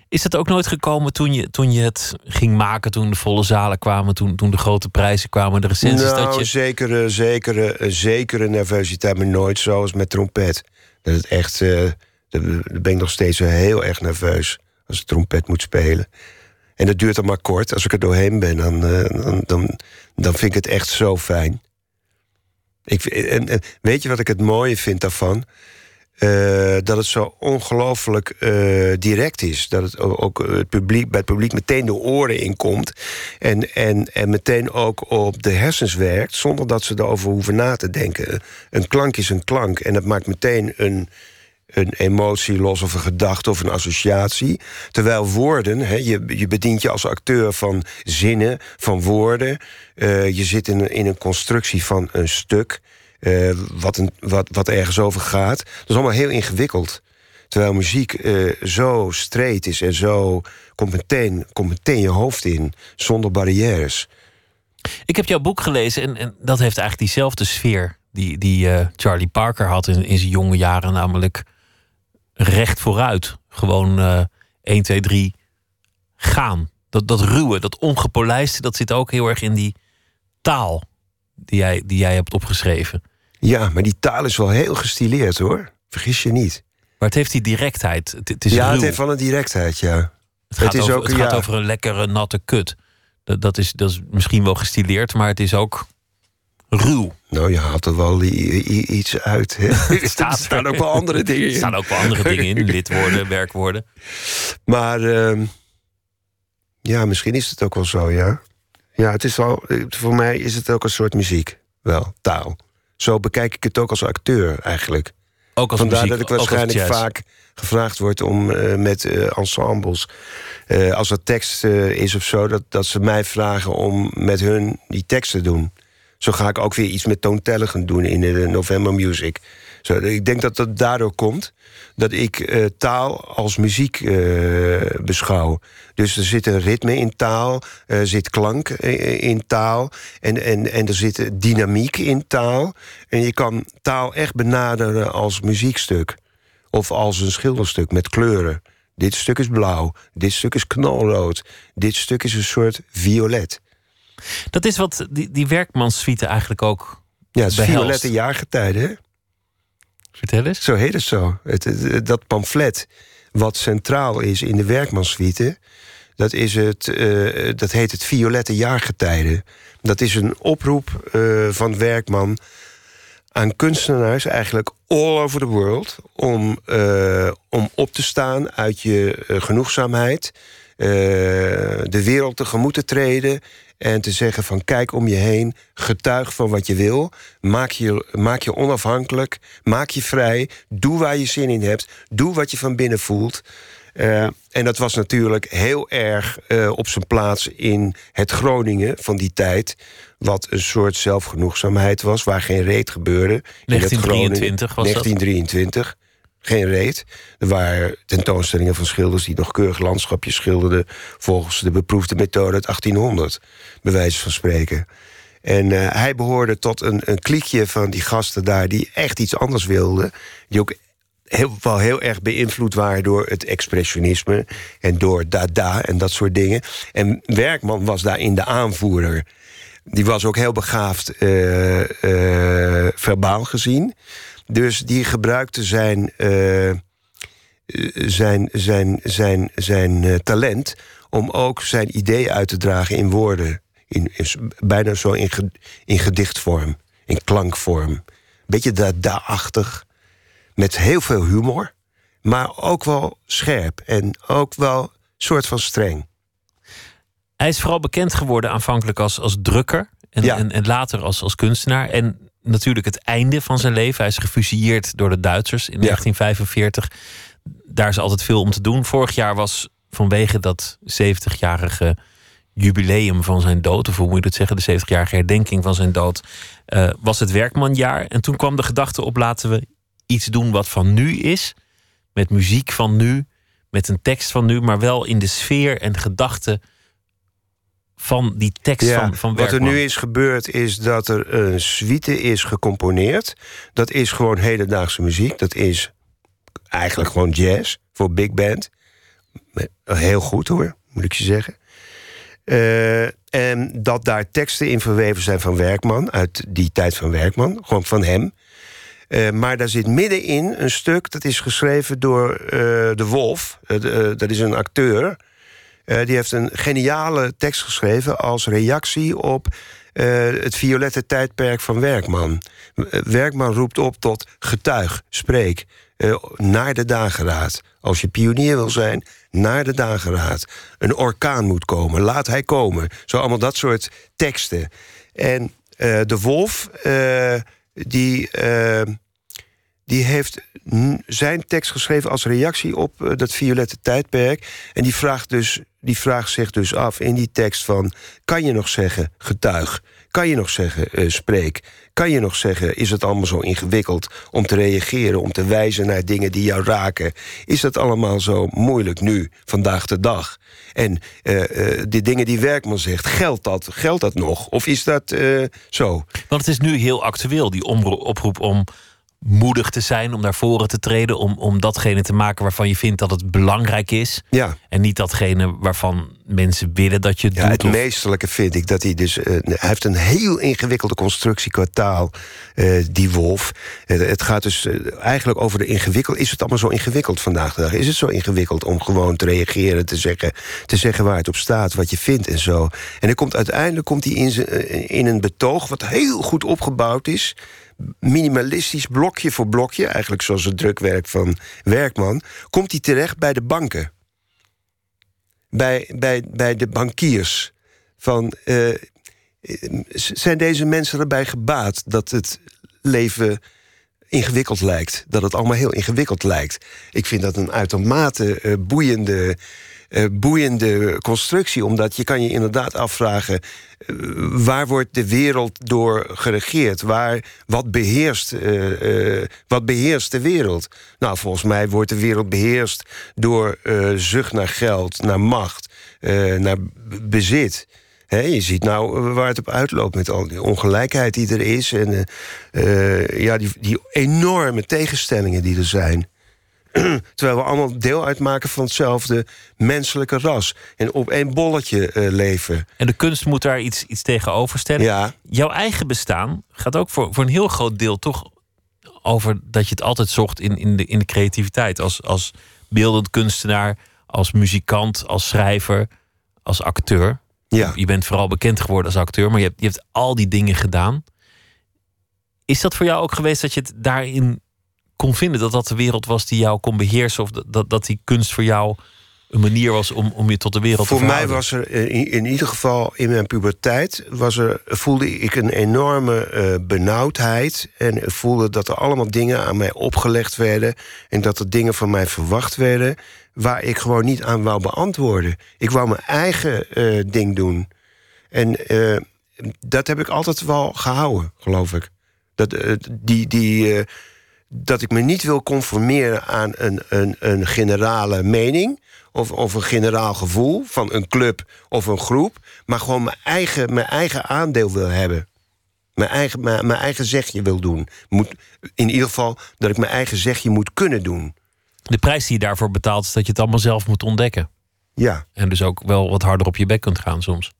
Is het ook nooit gekomen toen je, toen je het ging maken, toen de volle zalen kwamen, toen, toen de grote prijzen kwamen, de recensies? Nou, dat je... zekere, zekere, zekere nervositeit, maar nooit zoals met trompet. Dat het echt, uh, ben ik nog steeds heel erg nerveus als ik trompet moet spelen. En dat duurt dan maar kort. Als ik er doorheen ben, dan, uh, dan, dan, dan vind ik het echt zo fijn. Ik, en, weet je wat ik het mooie vind daarvan? Uh, dat het zo ongelooflijk uh, direct is. Dat het ook het publiek, bij het publiek meteen de oren inkomt. En, en, en meteen ook op de hersens werkt. Zonder dat ze erover hoeven na te denken. Een klank is een klank. En dat maakt meteen een, een emotie los of een gedachte of een associatie. Terwijl woorden, je, je bedient je als acteur van zinnen, van woorden. Uh, je zit in, in een constructie van een stuk. Uh, wat, een, wat, wat ergens over gaat. Dat is allemaal heel ingewikkeld. Terwijl muziek eh, zo streed is en zo komt meteen, komt meteen je hoofd in, zonder barrières. Ik heb jouw boek gelezen en, en dat heeft eigenlijk diezelfde sfeer die, die eh, Charlie Parker had in, in zijn jonge jaren, namelijk recht vooruit. Gewoon eh 1, 2, 3 gaan. Dat, dat ruwe, dat ongepolijste, dat zit ook heel erg in die taal die jij, die jij hebt opgeschreven. Ja, maar die taal is wel heel gestileerd hoor. Vergis je niet. Maar het heeft die directheid. Het, het is ja, ruw. het heeft wel een directheid, ja. Het gaat, is over, ook- het gaat over een lekkere natte kut. Dat, dat, is, dat is misschien wel gestileerd, maar het is ook ruw. Nou, je haalt er wel iets uit. Hè? [laughs] er staan ook wel andere dingen Er in. staan ook wel andere dingen in. Lidwoorden, werkwoorden. Maar ehm, ja, misschien is het ook wel zo, ja. Ja, het is wel, eh, voor mij is het ook een soort muziek. Wel, taal. Zo bekijk ik het ook als acteur eigenlijk. Ook als Vandaar muziek, dat ik waarschijnlijk vaak gevraagd word om eh, met eh, ensembles... als er tekst is of zo, dat, dat ze mij vragen om met hun die tekst te doen. Zo ga ik ook weer iets met toontelligen doen in de November Music. Zo, ik denk dat dat daardoor komt dat ik eh, taal als muziek eh, beschouw. Dus er zit een ritme in taal, er zit klank eh, in taal... En, en, en er zit dynamiek in taal. En je kan taal echt benaderen als muziekstuk. Of als een schilderstuk met kleuren. Dit stuk is blauw, dit stuk is knalrood... dit stuk is een soort violet. Dat is wat die, die werkmanssuite eigenlijk ook Ja, het is behelst. violette jaargetijden, hè? Vertel eens. Zo heet het zo. Het, het- dat pamflet wat centraal is in de werkmanssuite... dat, is het, eh, dat heet het Violette Jaargetijden. Dat is een oproep eh, van Werkman aan kunstenaars... eigenlijk all over the world... om, eh, om op te staan uit je genoegzaamheid... eh, de wereld tegemoet te treden... en te zeggen van kijk om je heen, getuig van wat je wil... maak je, maak je onafhankelijk, maak je vrij... doe waar je zin in hebt, doe wat je van binnen voelt... Eh, en dat was natuurlijk heel erg eh, op zijn plaats in het Groningen van die tijd. Wat een soort zelfgenoegzaamheid was, waar geen reet gebeurde. In het 1923 was dat? 1923. Geen reet. Er waren tentoonstellingen van schilders die nog keurig landschapjes schilderden. volgens de beproefde methode uit 1800, bij wijze van spreken. En eh, hij behoorde tot een, een kliekje van die gasten daar die echt iets anders wilden. Die ook heel, wel heel erg beïnvloed waren door het expressionisme en door Dada en dat soort dingen. En Werkman was daarin de aanvoerder. Die was ook heel begaafd eh, verbaal gezien. Dus die gebruikte zijn, eh, zijn, zijn, zijn, zijn eh, talent om ook zijn idee uit te dragen in woorden. In, in- bijna zo in, ge- in gedichtvorm, in klankvorm. Beetje Dada-achtig met heel veel humor, maar ook wel scherp en ook wel soort van streng. Hij is vooral bekend geworden aanvankelijk als, als drukker. En, Ja. en, en later als, als kunstenaar. En natuurlijk het einde van zijn leven. Hij is gefusilleerd door de Duitsers in 1945. Daar is altijd veel om te doen. Vorig jaar was vanwege dat 70-jarige jubileum van zijn dood, of hoe moet je dat zeggen, de 70-jarige herdenking van zijn dood, eh, was het werkmanjaar. En toen kwam de gedachte op: laten we iets doen wat van nu is, met muziek van nu, met een tekst van nu, maar wel in de sfeer en gedachten van die tekst van, van wat er nu is gebeurd is dat er een suite is gecomponeerd. Dat is gewoon hedendaagse muziek. Dat is eigenlijk gewoon jazz voor big band. Heel goed hoor, moet ik je zeggen. Eh, en dat daar teksten in verweven zijn van Werkman, uit die tijd van Werkman, gewoon van hem. Eh, maar daar zit middenin een stuk dat is geschreven door eh, De Wolf. Eh, eh, dat is een acteur. Eh, die heeft een geniale tekst geschreven als reactie op eh, het violette tijdperk van Werkman. Eh, Werkman roept op tot getuig, spreek, naar de dageraad. Als je pionier wil zijn, naar de dageraad. Een orkaan moet komen, laat hij komen. Zo allemaal dat soort teksten. En de wolf, die, die heeft zijn tekst geschreven als reactie op dat violette tijdperk. En die vraagt, dus, die vraagt zich dus af in die tekst van... kan je nog zeggen getuig? Kan je nog zeggen eh, spreek? Kan je nog zeggen, is het allemaal zo ingewikkeld om te reageren... om te wijzen naar dingen die jou raken? Is dat allemaal zo moeilijk nu, vandaag de dag? En eh, die dingen die Werkman zegt, geldt dat, geldt dat nog? Of is dat zo? Want het is nu heel actueel, die oproep om moedig te zijn, om naar voren te treden, om, om datgene te maken waarvan je vindt dat het belangrijk is. Ja. En niet datgene waarvan mensen willen dat je het Ja, doet. het of- meestelijke vind ik dat hij dus... eh, hij heeft een heel ingewikkelde constructie qua taal, eh, die wolf. Eh, het gaat dus eigenlijk over de ingewikkeld... Is het allemaal zo ingewikkeld vandaag de dag? Is het zo ingewikkeld om gewoon te reageren, te zeggen, te zeggen waar het op staat, wat je vindt en zo? En komt, uiteindelijk komt hij in, in een betoog wat heel goed opgebouwd is minimalistisch blokje voor blokje, eigenlijk zoals het drukwerk van Werkman, komt hij terecht bij de banken bij, bij, bij de bankiers. Van, eh, eh, zijn deze mensen erbij gebaat dat het leven ingewikkeld lijkt? Dat het allemaal heel ingewikkeld lijkt? Ik vind dat een uitermate eh, boeiende, eh, boeiende constructie. Omdat je kan je inderdaad afvragen... eh, waar wordt de wereld door geregeerd? Waar, wat, beheerst, eh, wat beheerst de wereld? Nou, volgens mij wordt de wereld beheerst door zucht naar geld, naar macht, naar bezit. Je ziet nou waar het op uitloopt met al die ongelijkheid die er is... en ja, die, die enorme tegenstellingen die er zijn. [clears throat] Terwijl we allemaal deel uitmaken van hetzelfde menselijke ras. En op één bolletje eh, leven. En de kunst moet daar iets, iets tegenover stellen. Ja. Jouw eigen bestaan gaat ook voor, voor een heel groot deel toch over dat je het altijd zocht in, in, de, in de creativiteit. Als, als beeldend kunstenaar, als muzikant, als schrijver, als acteur. Ja. Je bent vooral bekend geworden als acteur, maar je hebt, je hebt al die dingen gedaan. Is dat voor jou ook geweest dat je het daarin kon vinden? Dat dat de wereld was die jou kon beheersen? Of dat, dat, die kunst voor jou een manier was om, om je tot de wereld Voor te mij verhouden? was er in, in ieder geval in mijn puberteit... Was er, voelde ik een enorme eh, benauwdheid. En voelde dat er allemaal dingen aan mij opgelegd werden... en dat er dingen van mij verwacht werden... waar ik gewoon niet aan wou beantwoorden. Ik wou mijn eigen eh, ding doen. En eh, dat heb ik altijd wel gehouden, geloof ik. Dat, die, die, dat ik me niet wil conformeren aan een, een, een generale mening... Of, of een generaal gevoel van een club of een groep... maar gewoon mijn eigen, mijn eigen aandeel wil hebben. Mijn eigen, mijn, mijn eigen zegje wil doen. Moet, in ieder geval dat ik mijn eigen zegje moet kunnen doen. De prijs die je daarvoor betaalt is dat je het allemaal zelf moet ontdekken. Ja, En dus ook wel wat harder op je bek kunt gaan soms.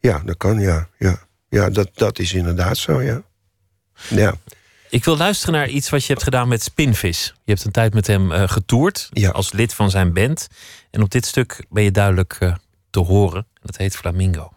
ja dat kan, ja. Ja, ja dat, dat is inderdaad zo, ja. Ja, Ik wil luisteren naar iets wat je hebt gedaan met Spinvis. Je hebt een tijd met hem eh, getoerd Ja. als lid van zijn band. En op dit stuk ben je duidelijk eh, te horen. Dat heet Flamingo.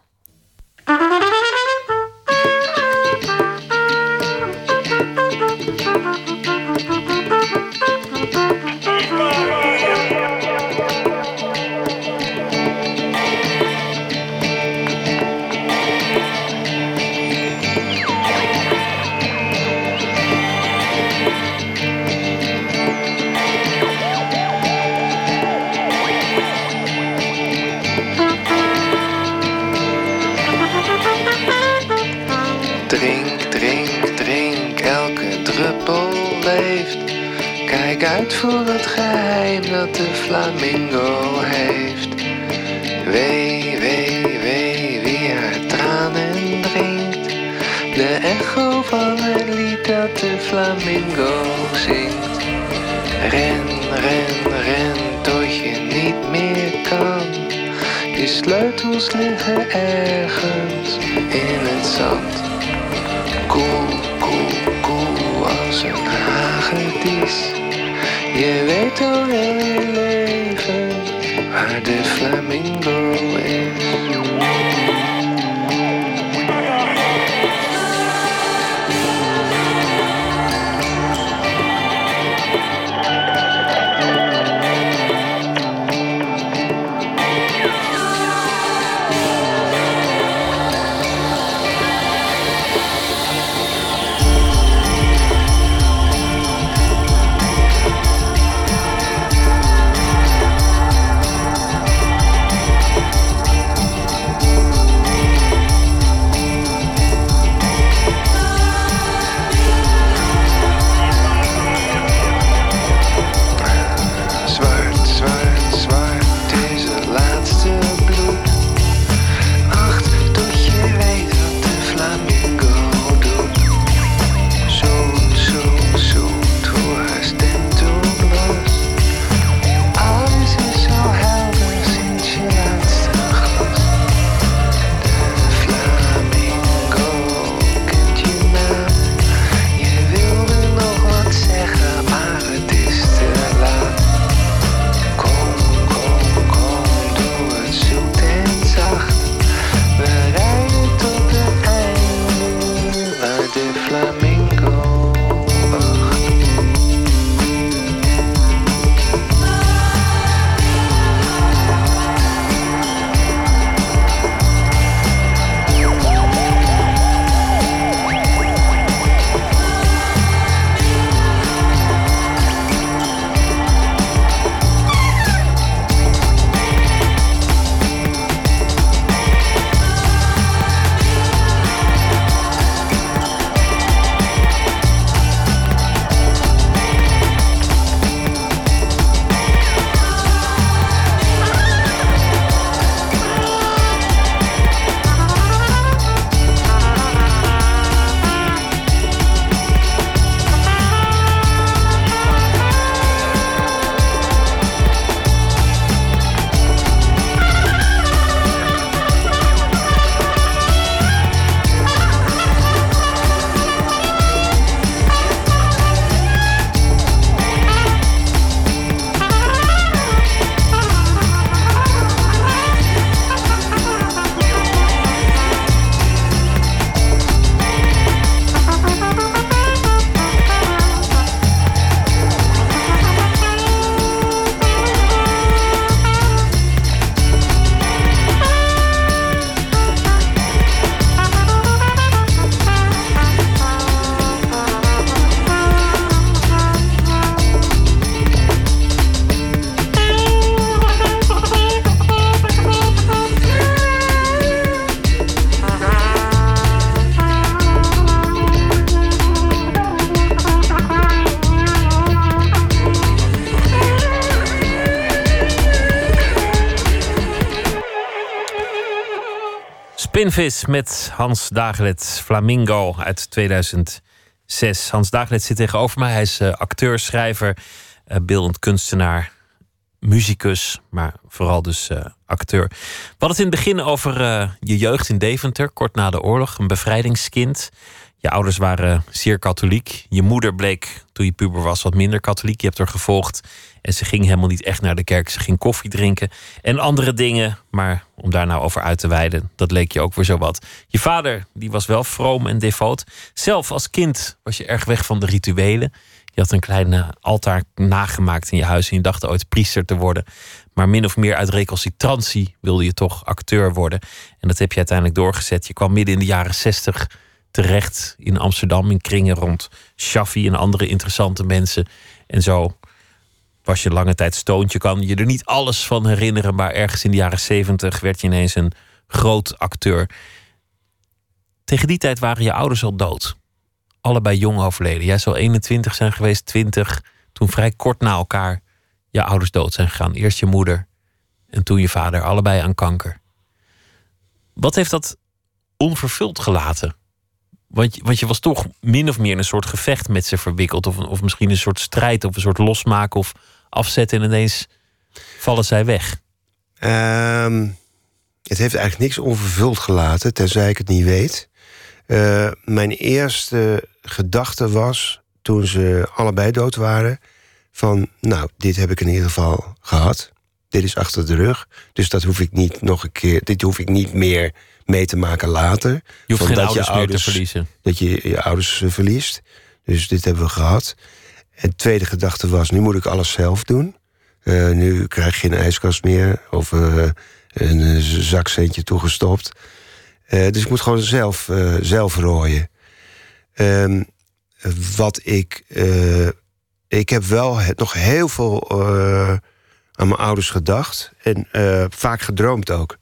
Dat de flamingo heeft. Wee, wee, wee, wie haar tranen drinkt. De echo van het lied dat de flamingo zingt. Ren, ren, ren, tot je niet meer kan. Je sleutels liggen ergens in het zand. Koel, koel, koel als een hagedis. Je weet al heel je leven waar de flamingo is. Spinvis met Hans Dagelet, Flamingo uit 2006. Hans Dagelet zit tegenover mij. Hij is uh, acteur, schrijver, uh, beeldend kunstenaar, muzikus, maar vooral dus uh, acteur. We hadden het in het begin over je jeugd in Deventer, kort na de oorlog, een bevrijdingskind. Je ouders waren zeer katholiek. Je moeder bleek toen je puber was wat minder katholiek. Je hebt er gevolgd en ze ging helemaal niet echt naar de kerk. Ze ging koffie drinken en andere dingen. Maar om daar nou over uit te wijden, dat leek je ook weer zo wat. Je vader, die was wel vroom en devoot. Zelf als kind was je erg weg van de rituelen. Je had een klein altaar nagemaakt in je huis en je dacht ooit priester te worden. Maar min of meer uit recalcitrantie wilde je toch acteur worden. En dat heb je uiteindelijk doorgezet. Je kwam midden in de jaren zestig terecht in Amsterdam in kringen rond Shaffi en andere interessante mensen. En zo was je lange tijd stoontje. Kan je er niet alles van herinneren, maar ergens in de jaren zeventig werd je ineens een groot acteur. Tegen die tijd waren je ouders al dood. Allebei jong overleden. Jij zou 21 zijn geweest, 20, toen vrij kort na elkaar je ouders dood zijn gegaan. Eerst je moeder en toen je vader, allebei aan kanker. Wat heeft dat onvervuld gelaten? Want, je was toch min of meer in een soort gevecht met ze verwikkeld. Of, of misschien een soort strijd of een soort losmaken of afzetten. En ineens vallen zij weg. Um, het heeft eigenlijk niks onvervuld gelaten, tenzij ik het niet weet. Uh, mijn eerste gedachte was, toen ze allebei dood waren... van, nou, dit heb ik in ieder geval gehad. Dit is achter de rug. Dus dat hoef ik niet nog een keer... dit hoef ik niet meer mee te maken later. Je hoeft geen dat ouders, je ouders te verliezen. Dat je je ouders verliest. Dus dit hebben we gehad. En de tweede gedachte was, nu moet ik alles zelf doen. Uh, nu krijg je geen ijskast meer. Of uh, een zakcentje toegestopt. Uh, dus ik moet gewoon zelf, zelf rooien. Um, wat ik... ik heb wel het, nog heel veel aan mijn ouders gedacht. En vaak gedroomd ook.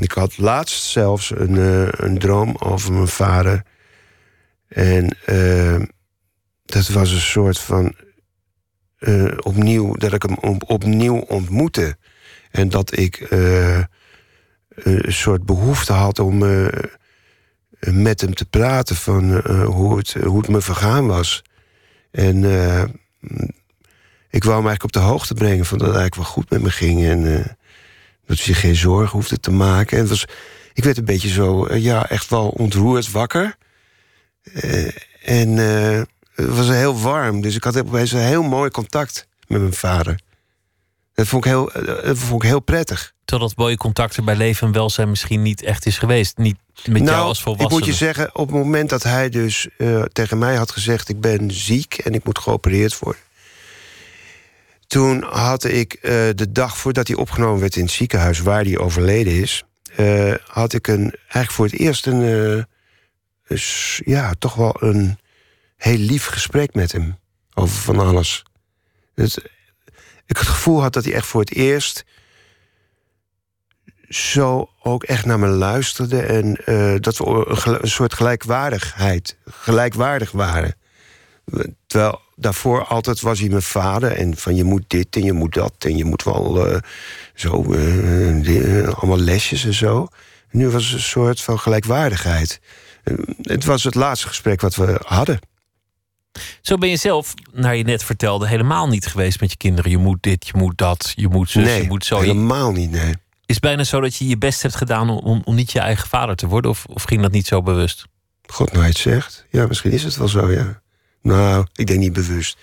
Ik had laatst zelfs een, uh, een droom over mijn vader. En uh, dat was een soort van. Uh, opnieuw, dat ik hem op, opnieuw ontmoette. En dat ik een soort behoefte had om met hem te praten van hoe, het, hoe het me vergaan was. En ik wou hem eigenlijk op de hoogte brengen van dat het eigenlijk wel goed met me ging. En dat je geen zorgen hoefde te maken. En het was, ik werd een beetje zo, uh, ja, echt wel ontroerd wakker. Uh, en uh, het was heel warm, dus ik had opeens een heel mooi contact met mijn vader. Dat vond ik heel, dat vond ik heel prettig. Terwijl dat mooie contact er bij leven en welzijn misschien niet echt is geweest. Niet met nou, jou als volwassene. Ik moet je zeggen, op het moment dat hij dus tegen mij had gezegd... ik ben ziek en ik moet geopereerd worden toen had ik uh, de dag voordat hij opgenomen werd in het ziekenhuis waar hij overleden is, uh, had ik een, eigenlijk voor het eerst een, uh, ja, toch wel een heel lief gesprek met hem over van alles. Ik het gevoel had dat hij echt voor het eerst zo ook echt naar me luisterde en dat we een, een soort gelijkwaardigheid, gelijkwaardig waren. Terwijl daarvoor altijd was hij mijn vader. En van je moet dit en je moet dat. En je moet wel uh, zo, uh, allemaal lesjes en zo. En nu was het een soort van gelijkwaardigheid. het was het laatste gesprek wat we hadden. Zo ben je zelf, naar je net vertelde, helemaal niet geweest met je kinderen. Je moet dit, je moet dat, je moet zus, nee, je moet zo. helemaal niet, nee. Is het bijna zo dat je je best hebt gedaan om, om niet je eigen vader te worden? Of, of ging dat niet zo bewust? God het zegt. Ja, misschien is het wel zo, ja. Nou, ik denk niet bewust.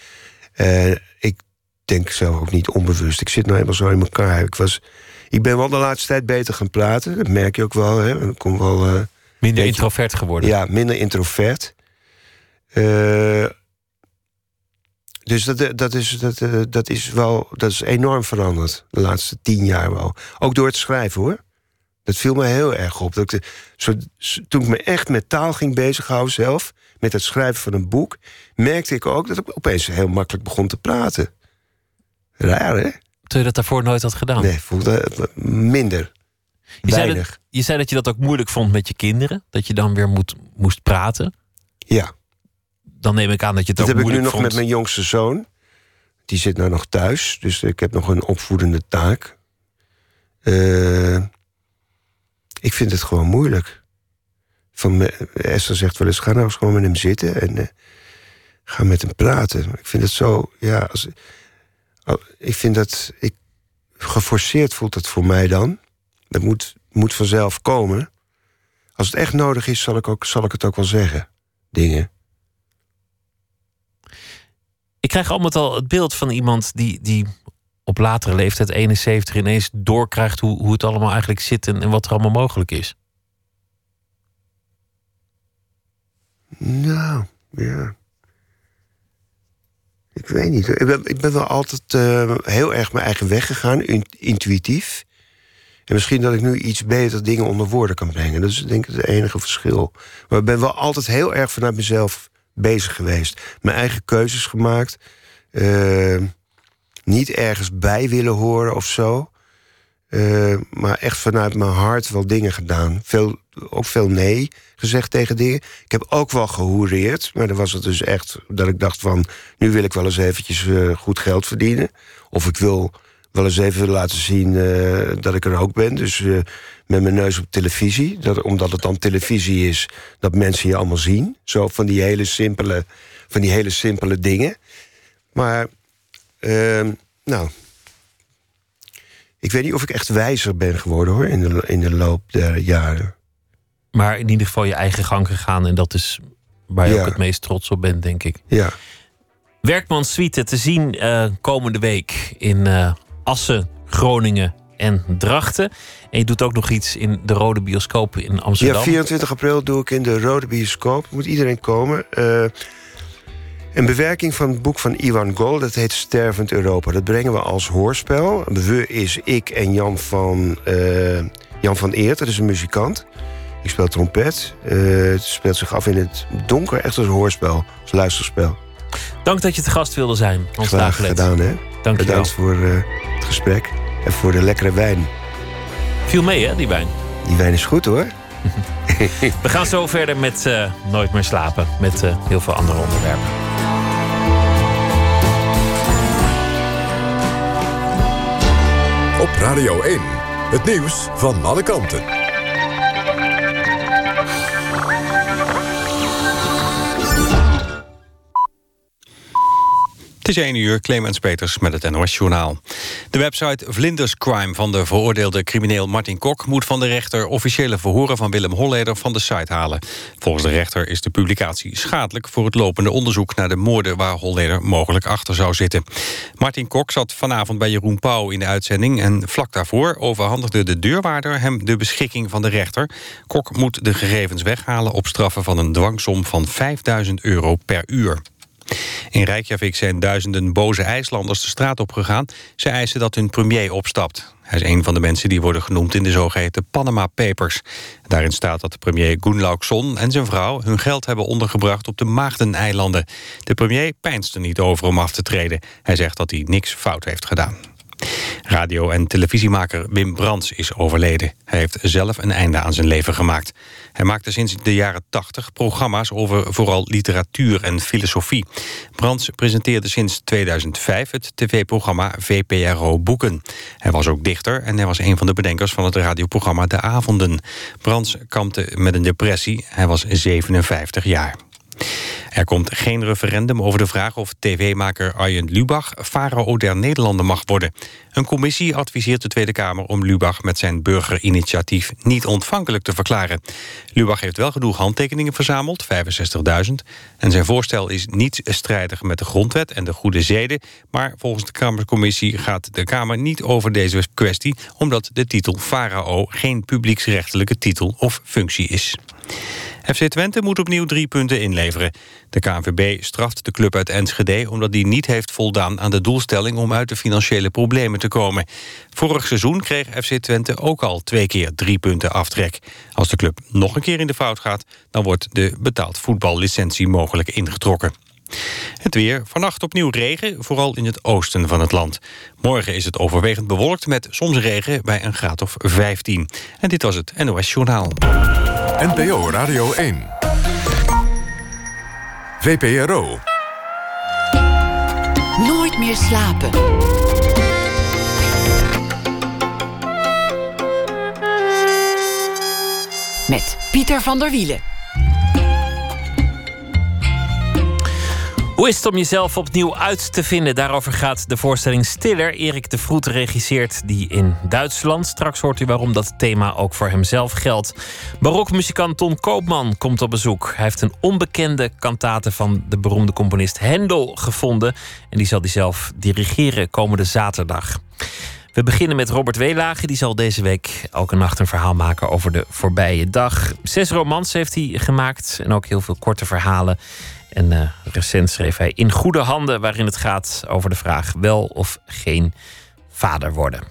Uh, ik denk zelf ook niet onbewust. Ik zit nou helemaal zo in elkaar. Ik, was, ik ben wel de laatste tijd beter gaan praten. Dat merk je ook wel. Hè. Ik kom wel uh, minder introvert geworden. Ja, minder introvert. Uh, dus dat, dat, is, dat, dat is wel dat is enorm veranderd. De laatste tien jaar wel. Ook door het schrijven hoor. Dat viel me heel erg op. Dat ik, zo, toen ik me echt met taal ging bezighouden zelf met het schrijven van een boek, merkte ik ook dat ik opeens heel makkelijk begon te praten. Raar, hè? Toen je dat daarvoor nooit had gedaan? Nee, voelde minder. Je zei, dat, je zei dat je dat ook moeilijk vond met je kinderen. Dat je dan weer moet, moest praten. Ja. Dan neem ik aan dat je het dat ook heb ik nu nog met mijn jongste zoon. Die zit nou nog thuis. Dus ik heb nog een opvoedende taak. Uh, ik vind het gewoon moeilijk. Van, Esther zegt wel eens, ga nou eens gewoon met hem zitten en eh, ga met hem praten. Ik vind het zo, ja, als, oh, ik vind dat, ik, geforceerd voelt het voor mij dan. Dat moet, moet vanzelf komen. Als het echt nodig is, zal ik, ook, zal ik het ook wel zeggen. Dingen. Ik krijg allemaal al het beeld van iemand die, die op latere leeftijd, 71, ineens doorkrijgt hoe, hoe het allemaal eigenlijk zit en, en wat er allemaal mogelijk is. Nou, ja. Ik weet niet. Ik ben, ik ben wel altijd eh, heel erg mijn eigen weg gegaan, in- intuïtief. En misschien dat ik nu iets beter dingen onder woorden kan brengen. Dat is denk ik het enige verschil. Maar ik ben wel altijd heel erg vanuit mezelf bezig geweest. Mijn eigen keuzes gemaakt. Eh, niet ergens bij willen horen of zo. Eh, maar echt vanuit mijn hart wel dingen gedaan. Veel, ook veel nee gezegd tegen dingen. Ik heb ook wel gehoereerd. Maar dan was het dus echt dat ik dacht van... nu wil ik wel eens eventjes eh, goed geld verdienen. Of ik wil wel eens even laten zien eh, dat ik er ook ben. Dus eh, met mijn neus op televisie. Dat, omdat het dan televisie is, dat mensen je allemaal zien. Zo van die hele simpele, van die hele simpele dingen. Maar, ehm, nou... Ik weet niet of ik echt wijzer ben geworden hoor, in de, in de loop der jaren. Maar in ieder geval je eigen gang gegaan en dat is waar je Ja. ook het meest trots op bent, denk ik. Ja. Werkman Suite te zien eh, komende week in eh, Assen, Groningen en Drachten. En je doet ook nog iets in de Rode Bioscoop in Amsterdam. Ja, 24 april doe ik in de Rode Bioscoop. Moet iedereen komen. Eh, een bewerking van het boek van Iwan Gol. Dat heet Stervend Europa. Dat brengen we als hoorspel. We is ik en Jan van, Jan van Eert. Dat is een muzikant. Ik speel trompet. Eh, het speelt zich af in het donker. Echt als een hoorspel. Als luisterspel. Dank dat je te gast wilde zijn. Hans Graag Dagelet. gedaan, hè? Dank je wel. Bedankt voor eh, het gesprek. En voor de lekkere wijn. Viel mee, hè, die wijn. Die wijn is goed, hoor. [laughs] We gaan zo verder met eh, Nooit meer slapen. Met eh, heel veel andere onderwerpen. Op Radio 1. Het nieuws van alle kanten. Het is 1 uur, Clemens Peters met het NOS-journaal. De website Vlinders Crime van de veroordeelde crimineel Martin Kok... moet van de rechter officiële verhoren van Willem Holleder van de site halen. Volgens de rechter is de publicatie schadelijk... voor het lopende onderzoek naar de moorden... waar Holleder mogelijk achter zou zitten. Martin Kok zat vanavond bij Jeroen Pauw in de uitzending... en vlak daarvoor overhandigde de deurwaarder hem de beschikking van de rechter. Kok moet de gegevens weghalen op straffen van een dwangsom van 5000 euro per uur. In Reykjavik zijn duizenden boze IJslanders de straat opgegaan. Ze eisen dat hun premier opstapt. Hij is een van de mensen die worden genoemd in de zogeheten Panama Papers. Daarin staat dat de premier Gunnlaugsson en zijn vrouw... hun geld hebben ondergebracht op de Maagdeneilanden. De premier pijnst er niet over om af te treden. Hij zegt dat hij niks fout heeft gedaan. Radio- en televisiemaker Wim Brands is overleden. Hij heeft zelf een einde aan zijn leven gemaakt. Hij maakte sinds de jaren 80 programma's over vooral literatuur en filosofie. Brands presenteerde sinds 2005 het tv-programma VPRO Boeken. Hij was ook dichter en hij was een van de bedenkers van het radioprogramma De Avonden. Brands kampte met een depressie. Hij was 57 jaar. Er komt geen referendum over de vraag of tv-maker Arjen Lubach... farao der Nederlanden mag worden. Een commissie adviseert de Tweede Kamer om Lubach... met zijn burgerinitiatief niet ontvankelijk te verklaren. Lubach heeft wel genoeg handtekeningen verzameld, 65.000... en zijn voorstel is niet strijdig met de grondwet en de goede zeden... maar volgens de Kamercommissie gaat de Kamer niet over deze kwestie... omdat de titel farao geen publieksrechtelijke titel of functie is. FC Twente moet opnieuw drie punten inleveren. De KNVB straft de club uit Enschede omdat die niet heeft voldaan aan de doelstelling om uit de financiële problemen te komen. Vorig seizoen kreeg FC Twente ook al twee keer drie punten aftrek. Als de club nog een keer in de fout gaat, dan wordt de betaald voetballicentie mogelijk ingetrokken. Het weer. Vannacht opnieuw regen, vooral in het oosten van het land. Morgen is het overwegend bewolkt met soms regen bij een graad of 15. En dit was het NOS Journaal. NPO Radio 1. VPRO. Nooit meer slapen. met Pieter van der Wielen. Hoe is het om jezelf opnieuw uit te vinden? Daarover gaat de voorstelling Stiller. Erik de Vroet regisseert die in Duitsland. Straks hoort u waarom dat thema ook voor hemzelf geldt. Barokmuzikant Ton Koopman komt op bezoek. Hij heeft een onbekende kantate van de beroemde componist Hendel gevonden. En die zal hij zelf dirigeren komende zaterdag. We beginnen met Robert Weelage. Die zal deze week elke nacht een verhaal maken over de voorbije dag. Zes romans heeft hij gemaakt en ook heel veel korte verhalen. En uh, recent schreef hij In Goede Handen, waarin het gaat over de vraag wel of geen vader worden.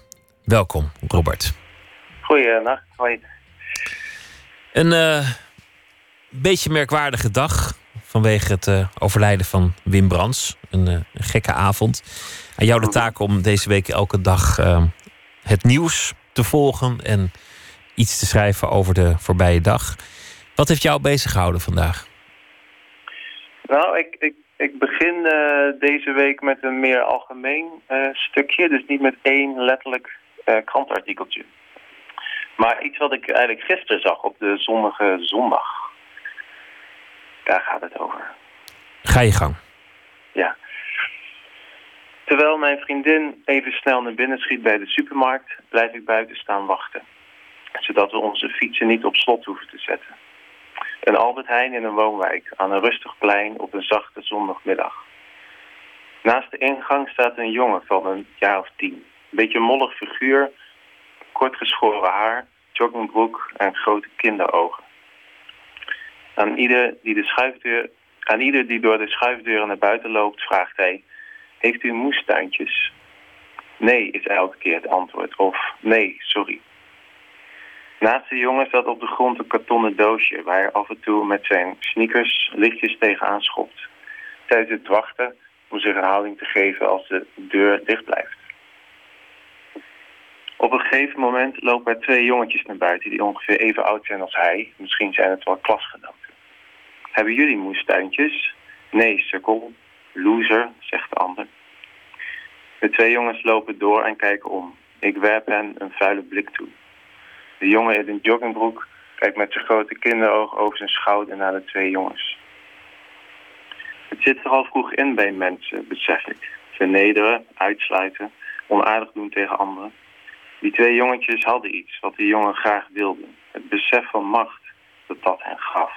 Welkom, Robert. Goeienacht, hoi. Een uh, beetje merkwaardige dag vanwege het uh, overlijden van Wim Brands. Een, een, gekke avond. Aan jou de taak om deze week elke dag het nieuws te volgen en iets te schrijven over de voorbije dag. Wat heeft jou bezig gehouden vandaag? Nou, ik, ik, ik begin uh, deze week met een meer algemeen uh, stukje. Dus niet met één letterlijk uh, krantartikeltje. Maar iets wat ik eigenlijk gisteren zag op de zonnige zondag. Daar gaat het over. Ga je gang. Ja. Terwijl mijn vriendin even snel naar binnen schiet bij de supermarkt... blijf ik buiten staan wachten. Zodat we onze fietsen niet op slot hoeven te zetten. Een Albert Heijn in een woonwijk, aan een rustig plein op een zachte zondagmiddag. Naast de ingang staat een jongen van een jaar of tien. Een beetje mollig figuur, kort geschoren haar, joggingbroek en grote kinderogen. Aan ieder, die de schuifdeur, aan ieder die door de schuifdeuren naar buiten loopt, vraagt hij... Heeft u moestuintjes? Nee, is elke keer het antwoord. Of nee, sorry. Naast de jongen zat op de grond een kartonnen doosje... waar hij af en toe met zijn sneakers lichtjes tegenaan schopt. Tijdens het wachten om zich een houding te geven als de deur dicht blijft. Op een gegeven moment lopen er twee jongetjes naar buiten... die ongeveer even oud zijn als hij. Misschien zijn het wel klasgenoten. Hebben jullie moestuintjes? Nee, sukkel. Loser, zegt de ander. De twee jongens lopen door en kijken om. Ik werp hen een vuile blik toe. De jongen in een joggingbroek kijkt met zijn grote kinderoog over zijn schouder naar de twee jongens. Het zit er al vroeg in bij mensen, besef ik. Vernederen, uitsluiten, onaardig doen tegen anderen. Die twee jongetjes hadden iets wat de jongen graag wilde. Het besef van macht dat dat hen gaf.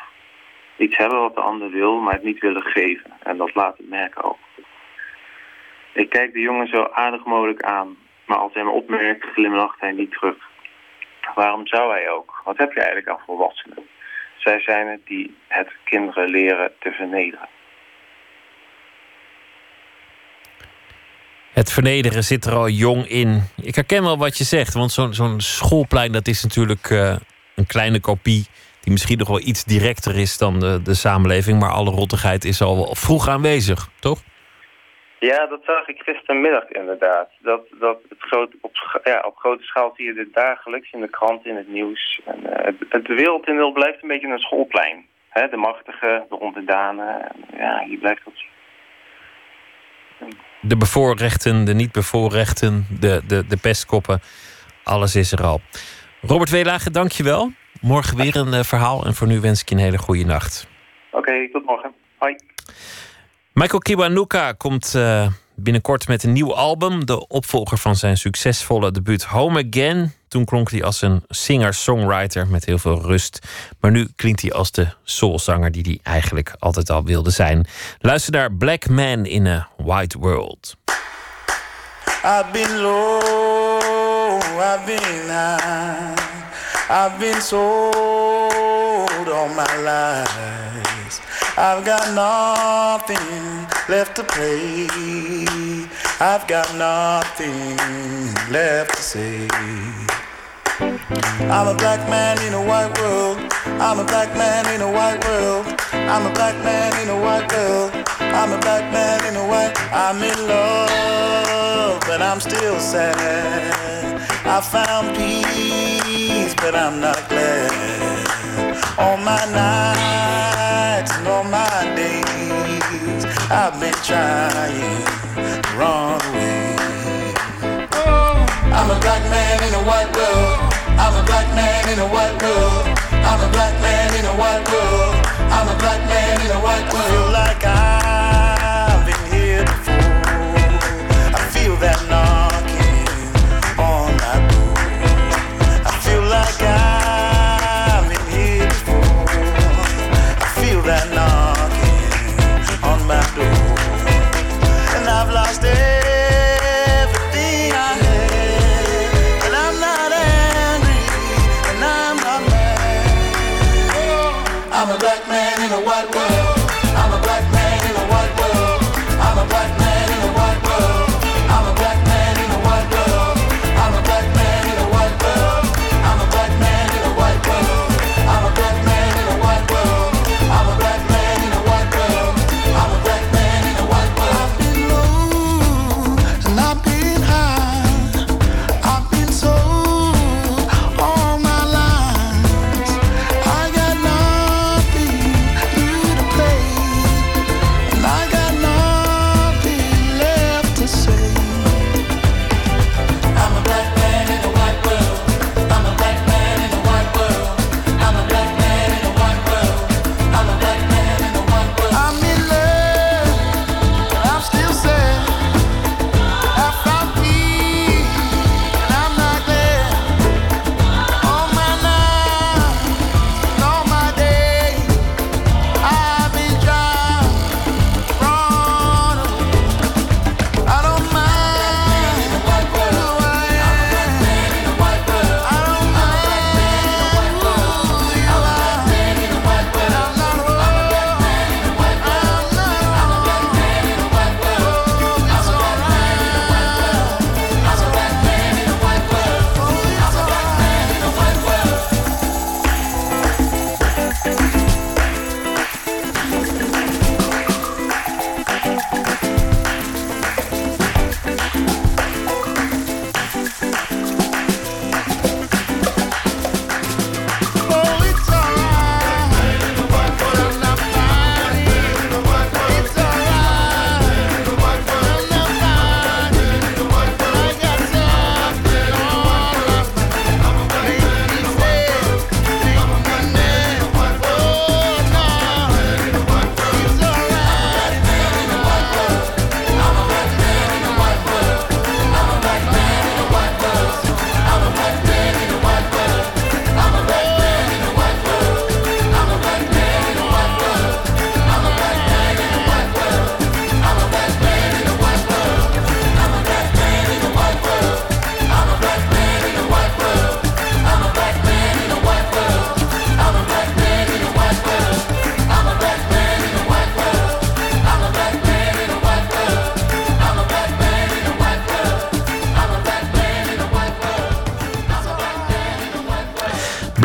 Iets hebben wat de ander wil, maar het niet willen geven. En dat laat het merken ook. Ik kijk de jongen zo aardig mogelijk aan. Maar als hij me opmerkt, glimlacht hij niet terug. Waarom zou hij ook? Wat heb je eigenlijk aan volwassenen? Zij zijn het die het kinderen leren te vernederen. Het vernederen zit er al jong in. Ik herken wel wat je zegt, want zo'n zo'n schoolplein dat is natuurlijk uh, een kleine kopie die misschien nog wel iets directer is dan de, de samenleving, maar alle rottigheid is al vroeg aanwezig, toch? Ja, dat zag ik gistermiddag inderdaad. Dat, dat het groot, op, ja, op grote schaal zie je dit dagelijks in de krant, in het nieuws. En, uh, het, het wereldtoneel blijft een beetje een schoolplein. De machtigen, de onderdanen. Ja, hier blijft dat zien. De bevoorrechten, de niet-bevoorrechten, de, de, de pestkoppen. Alles is er al. Robert Weelage, dank je wel. Morgen weer een uh, verhaal. En voor nu wens ik je een hele goede nacht. Oké, okay, tot morgen. Hoi. Michael Kiwanuka komt uh, binnenkort met een nieuw album. De opvolger van zijn succesvolle debuut Home Again. Toen klonk hij als een singer-songwriter met heel veel rust. Maar nu klinkt hij als de soulzanger die hij eigenlijk altijd al wilde zijn. Luister naar Black Man in a White World. I've been low, I've been high. I've been sold all my life. I've got nothing left to play. I've got nothing left to say. I'm a black man in a white world. I'm a black man in a white world. I'm a black man in a white world. I'm a black man in a white. I'm in love, but I'm still sad. I found peace, but I'm not glad. All my nights and all my days, I've been trying the wrong way. I'm a black man in a white world. I'm a black man in a white world. I'm a black man in a white world. I'm a black man in a white world.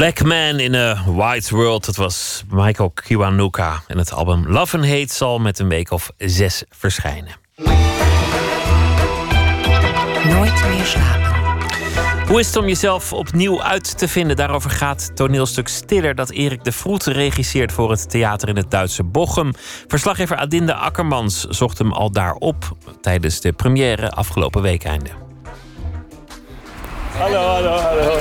Black Man in a White World. Dat was Michael Kiwanuka. En het album Love and Hate zal met een week of zes verschijnen. Nooit meer slapen. Hoe is het om jezelf opnieuw uit te vinden? Daarover gaat toneelstuk Stiller dat Erik de Vroet regisseert voor het theater in het Duitse Bochum. Verslaggever Adinde Akkermans zocht hem al daar op tijdens de première afgelopen weekeinde. Hallo, hallo, hallo.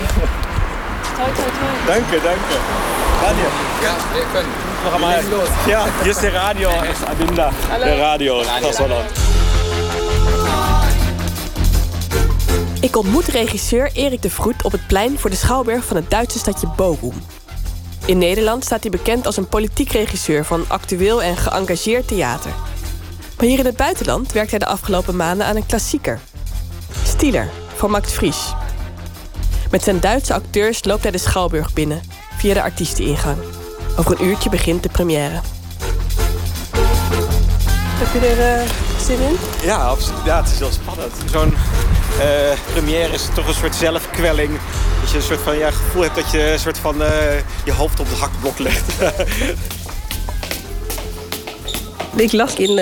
Danke, danke. Radio. Ja, wir können. Noch einmal. Ja, hier ist der Radio. Ist Adinda. Der Radio aus Holland. Ik ontmoet regisseur Erik de Vroet op het plein voor de schouwburg van het Duitse stadje Bochum. In Nederland staat hij bekend als een politiek regisseur van actueel en geëngageerd theater. Maar hier in het buitenland werkt hij de afgelopen maanden aan een klassieker. Stieler van Max Frisch. Met zijn Duitse acteurs loopt hij de schouwburg binnen via de artiesteningang. Over een uurtje begint de première. Heb je er eh, zin in? Ja, absoluut. ja, het is heel spannend. Zo'n eh, première is toch een soort zelfkwelling. Dat je een soort van ja, gevoel hebt dat je een soort van eh, je hoofd op het hakblok legt. [laughs] Ik las in,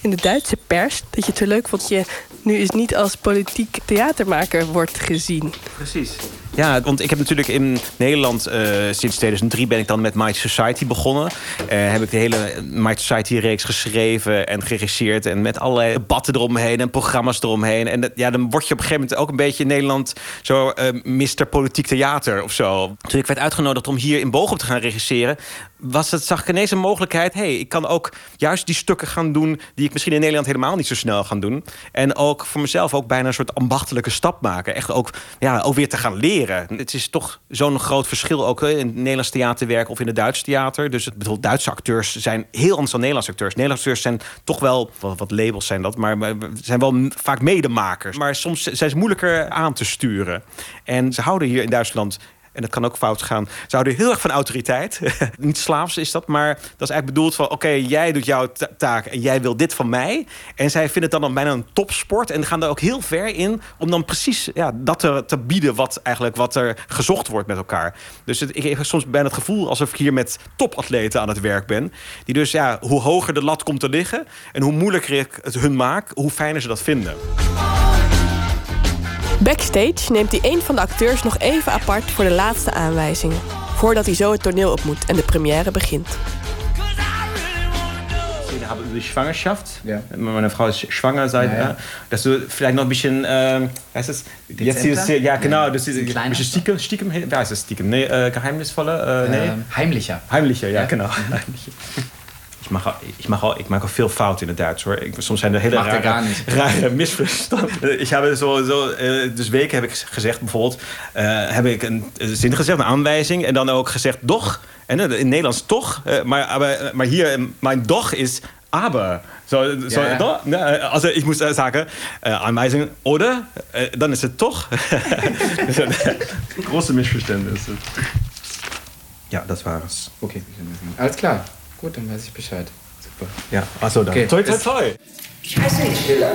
in de Duitse pers dat je het zo leuk vond dat je nu eens niet als politiek theatermaker wordt gezien. Precies. Ja, want ik heb natuurlijk in Nederland eh, sinds 2003 ben ik dan met Mighty Society begonnen. Eh, heb ik de hele Mighty Society reeks geschreven en geregisseerd en met allerlei debatten eromheen en programma's eromheen. En dat, ja, dan word je op een gegeven moment ook een beetje in Nederland zo uh, Mr. Politiek Theater of zo. Toen ik werd uitgenodigd om hier in Bochum te gaan regisseren, was het, zag ik ineens een mogelijkheid. hey, ik kan ook juist die stukken gaan doen die ik misschien in Nederland helemaal niet zo snel gaan doen. En ook voor mezelf ook bijna een soort ambachtelijke stap maken. Echt ook, ja, ook weer te gaan leren. Het is toch zo'n groot verschil ook in het Nederlands theaterwerk of in het Duits theater. Dus het bedoel, Duitse acteurs zijn heel anders dan Nederlandse acteurs. Nederlandse acteurs zijn toch wel, wat, labels zijn dat, maar zijn wel vaak medemakers. Maar soms zijn ze moeilijker aan te sturen. En ze houden hier in Duitsland en dat kan ook fout gaan, zouden heel erg van autoriteit. [laughs] Niet slaafs is dat, maar dat is eigenlijk bedoeld van... oké, jij doet jouw taak en jij wil dit van mij. En zij vinden het dan bijna een topsport... en gaan daar ook heel ver in om dan precies ja, dat te, te bieden... Wat, eigenlijk, wat er gezocht wordt met elkaar. Dus ik heb soms bijna het gevoel alsof ik hier met topatleten aan het werk ben. Die dus, ja, hoe hoger de lat komt te liggen... en hoe moeilijker ik het hun maak, hoe fijner ze dat vinden. Backstage neemt hij een van de acteurs nog even apart voor de laatste aanwijzingen. Voordat hij zo het toneel op moet en de première begint. Wir haben über Schwangerschaft. Ja. Meine Frau ist schwanger seit. Ja, ja. Dass du vielleicht noch ein bisschen, äh, heißt es? Jetzt dieses, ja, genau, das ist ein bisschen Stiekem, Stiekem, heißt es Stiekem? Nee, äh, geheimnisvoller? Äh, nee. Ähm, heimlicher. Heimlicher, ja, genau. [laughs] Heimlicher. Ik mag, ik, mag ook, ik maak ook veel fouten in het Duits hoor. Ik, soms zijn er hele rare, rare misverstanden. Ik heb zo, zo, uh, dus weken heb ik gezegd bijvoorbeeld... Uh, heb ik een zin gezegd, een aanwijzing... en dan ook gezegd doch. En in het Nederlands toch. Maar, maar, maar hier, mijn doch is aber. Zo, zo, ja. doch, also ich muss sagen, aanwijzing oder, dan is het toch. [laughs] Große Missverständnisse. Ja, das war es. Okay, alles klar. Gut, dann weiß ich Bescheid. Super. Ja, achso, dann. Okay. Toi, toi, toi. Ich heiße nicht Stiller.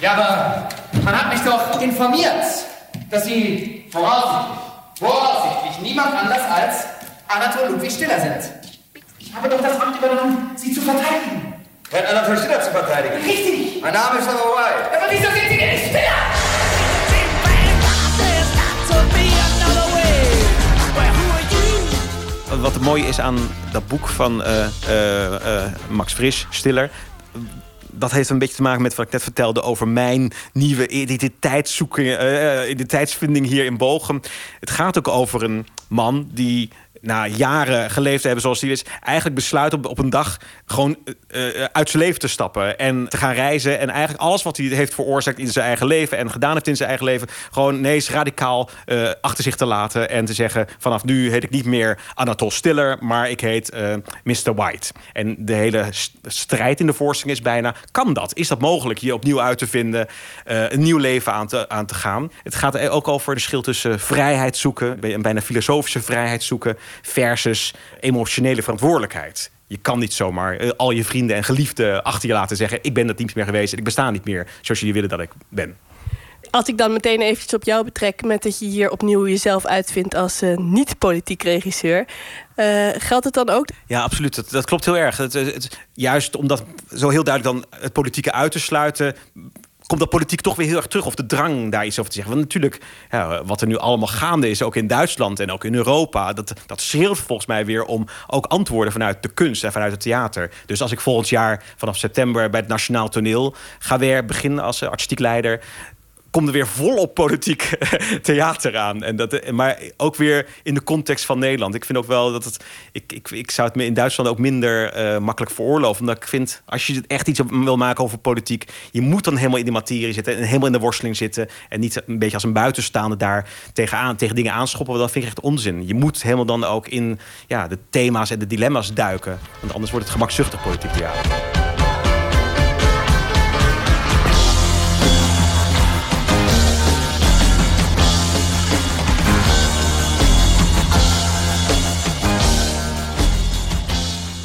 Ja, aber man hat mich doch informiert, dass Sie voraussichtlich, voraussichtlich niemand anders als Anatol Ludwig Stiller sind. Ich habe doch das Amt übernommen, Sie zu verteidigen. Herrn Anatol Stiller zu verteidigen? Richtig. Mein Name ist aber White. Aber wieso sind Sie denn nicht Stiller? Wat mooi is aan dat boek van uh, uh, uh, Max Frisch, Stiller dat heeft een beetje te maken met wat ik net vertelde over mijn nieuwe identiteitszoeking, identiteitsvinding hier in Bochum. Het gaat ook over een man die na jaren geleefd hebben zoals hij is, eigenlijk besluit op, op een dag gewoon uh, uit zijn leven te stappen en te gaan reizen. En eigenlijk alles wat hij heeft veroorzaakt in zijn eigen leven en gedaan heeft in zijn eigen leven, gewoon nee, radicaal uh, achter zich te laten en te zeggen: vanaf nu heet ik niet meer Anatol Stiller, maar ik heet Mr. White. En de hele strijd in de voorstelling is bijna: kan dat? Is dat mogelijk hier opnieuw uit te vinden, een nieuw leven aan te, aan te gaan? Het gaat ook over de schil tussen vrijheid zoeken, een bijna filosofische vrijheid zoeken versus emotionele verantwoordelijkheid. Je kan niet zomaar al je vrienden en geliefden achter je laten zeggen: Ik ben dat niet meer geweest en ik besta niet meer zoals jullie willen dat ik ben. Als ik dan meteen eventjes op jou betrek met dat je hier opnieuw jezelf uitvindt als uh, niet-politiek regisseur. Uh, geldt het dan ook? Ja, absoluut. Dat, dat klopt heel erg. Het, het, juist omdat zo heel duidelijk dan het politieke uit te sluiten komt dat politiek toch weer heel erg terug. Of de drang daar iets over te zeggen. Want natuurlijk, ja, wat er nu allemaal gaande is, ook in Duitsland en ook in Europa, dat, dat schreeuwt volgens mij weer om ook antwoorden vanuit de kunst en vanuit het theater. Dus als ik volgend jaar vanaf september bij het Nationaal Toneel ga weer beginnen als artistiek leider komt er weer volop politiek [laughs] theater aan. En dat, maar ook weer in de context van Nederland. Ik vind ook wel dat het. Ik, ik, ik zou het me in Duitsland ook minder uh, makkelijk veroorloven. Omdat ik vind, als je echt iets wil maken over politiek, je moet dan helemaal in de materie zitten en helemaal in de worsteling zitten. En niet een beetje als een buitenstaande daar tegenaan, tegen dingen aanschoppen. Dat vind ik echt onzin. Je moet helemaal dan ook in ja, de thema's en de dilemma's duiken. Want anders wordt het gemakzuchtig politiek theater.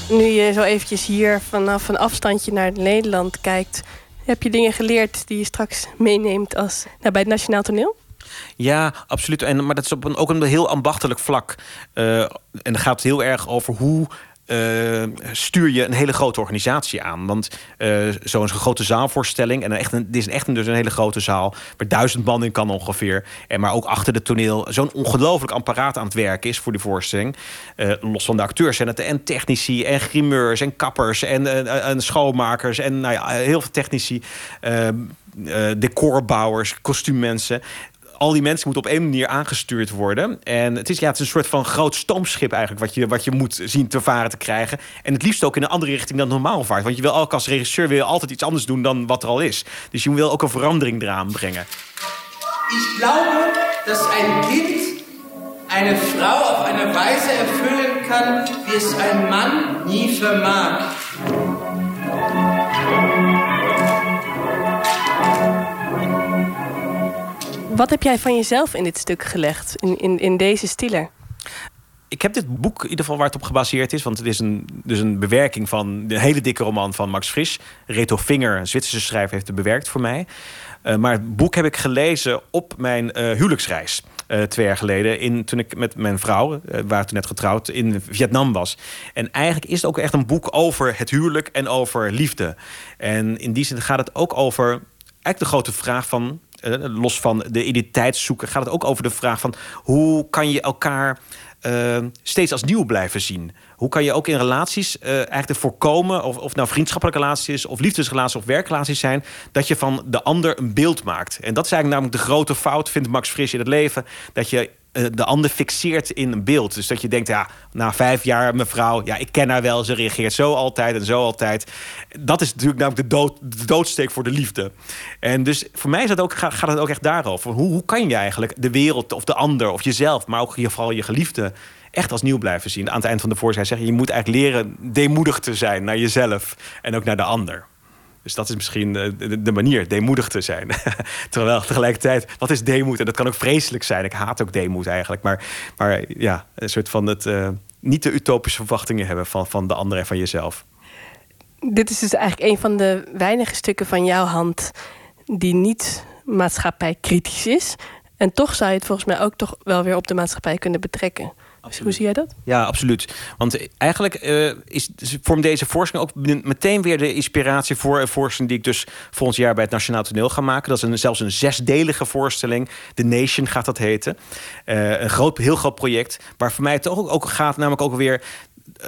Nu je zo eventjes hier vanaf een afstandje naar Nederland kijkt... heb je dingen geleerd die je straks meeneemt als, nou, bij het Nationaal Toneel? Ja, absoluut. En, maar dat is op een, ook een heel ambachtelijk vlak. Uh, en dan gaat heel erg over hoe eh, stuur je een hele grote organisatie aan. Want uh, zo'n grote zaalvoorstelling... en echt een, dit is echt een, dus een hele grote zaal... waar duizend man in kan ongeveer... En maar ook achter het toneel zo'n ongelooflijk apparaat aan het werk is... voor die voorstelling. Uh, los van de acteurs en, het, en technici en grimeurs en kappers... en, en schoonmakers en nou ja, heel veel technici... decorbouwers, kostuummensen al die mensen moeten op één manier aangestuurd worden. En het is, ja, het is een soort van groot stoomschip eigenlijk... wat je, wat je moet zien te varen te krijgen. En het liefst ook in een andere richting dan normaal vaart. Want je wil ook als regisseur wil je altijd iets anders doen dan wat er al is. Dus je wil ook een verandering eraan brengen. Ik glaube, dat een kind een vrouw op een wijze erfüllen kan... wie een man nie vermag. Wat heb jij van jezelf in dit stuk gelegd, in, in, in deze stiller? ik heb dit boek in ieder geval waar het op gebaseerd is. Want het is een, dus een bewerking van de hele dikke roman van Max Frisch. Reto Vinger, een Zwitserse schrijver, heeft het bewerkt voor mij. Uh, maar het boek heb ik gelezen op mijn uh, huwelijksreis. Uh, twee jaar geleden. In, toen ik met mijn vrouw, waar toen net getrouwd, in Vietnam was. En eigenlijk is het ook echt een boek over het huwelijk en over liefde. En in die zin gaat het ook over eigenlijk de grote vraag van eh, los van de identiteit zoeken, gaat het ook over de vraag van hoe kan je elkaar uh, steeds als nieuw blijven zien? Hoe kan je ook in relaties uh, eigenlijk voorkomen, of, of nou vriendschappelijke relaties of liefdesrelaties of werkrelaties zijn, dat je van de ander een beeld maakt. En dat is eigenlijk namelijk de grote fout, vindt Max Frisch in het leven, dat je eh, de ander fixeert in een beeld. Dus dat je denkt, ja, na vijf jaar mevrouw, ja, ik ken haar wel, ze reageert zo altijd en zo altijd. Dat is natuurlijk namelijk de, dood, de doodsteek voor de liefde. En dus voor mij ook, gaat het ook echt daarover. Hoe, hoe kan je eigenlijk de wereld of de ander of jezelf, maar ook vooral je geliefde, echt als nieuw blijven zien? Aan het eind van de voorzijn zeggen, je moet eigenlijk leren deemoedig te zijn naar jezelf en ook naar de ander. Dus dat is misschien eh, de, manier, deemoedig te zijn. [laughs] Terwijl tegelijkertijd, wat is deemoed? En dat kan ook vreselijk zijn. Ik haat ook deemoed eigenlijk. Maar, maar ja, een soort van het uh, niet de utopische verwachtingen hebben van, van de ander en van jezelf. Dit is dus eigenlijk een van de weinige stukken van jouw hand die niet maatschappij kritisch is. En toch zou je het volgens mij ook toch wel weer op de maatschappij kunnen betrekken. Absoluut. Hoe zie jij dat? Ja, absoluut. Want eigenlijk uh, is, vormt deze voorstelling ook meteen weer de inspiratie voor een voorstelling die ik dus volgend jaar bij het Nationaal Toneel ga maken. Dat is een, zelfs een zesdelige voorstelling. The Nation gaat dat heten. Uh, een groot, heel groot project. Waar voor mij het ook, ook gaat, namelijk ook weer eh,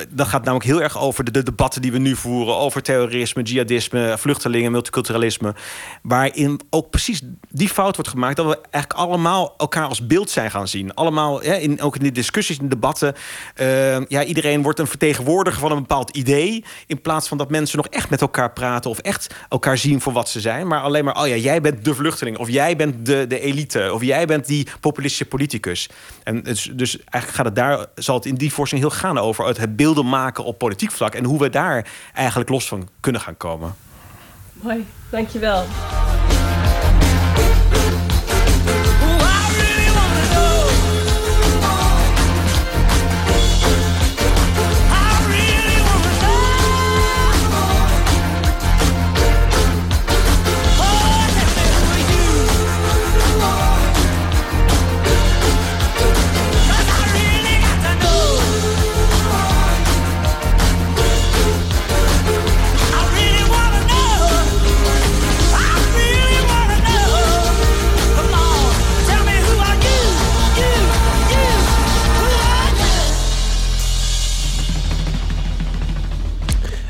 dat gaat namelijk heel erg over de, de, debatten die we nu voeren. Over terrorisme, jihadisme, vluchtelingen, multiculturalisme. Waarin ook precies die fout wordt gemaakt. Dat we eigenlijk allemaal elkaar als beeld zijn gaan zien. Allemaal, in, ook in de discussies, in debatten. Uh, ja, iedereen wordt een vertegenwoordiger van een bepaald idee. In plaats van dat mensen nog echt met elkaar praten. Of echt elkaar zien voor wat ze zijn. Maar alleen maar, oh ja, jij bent de vluchteling. Of jij bent de, de elite. Of jij bent die populistische politicus. En dus, dus eigenlijk gaat het daar, zal het in die voorstelling heel gaan over het beelden maken op politiek vlak. En hoe we daar eigenlijk los van kunnen gaan komen. Mooi, dankjewel.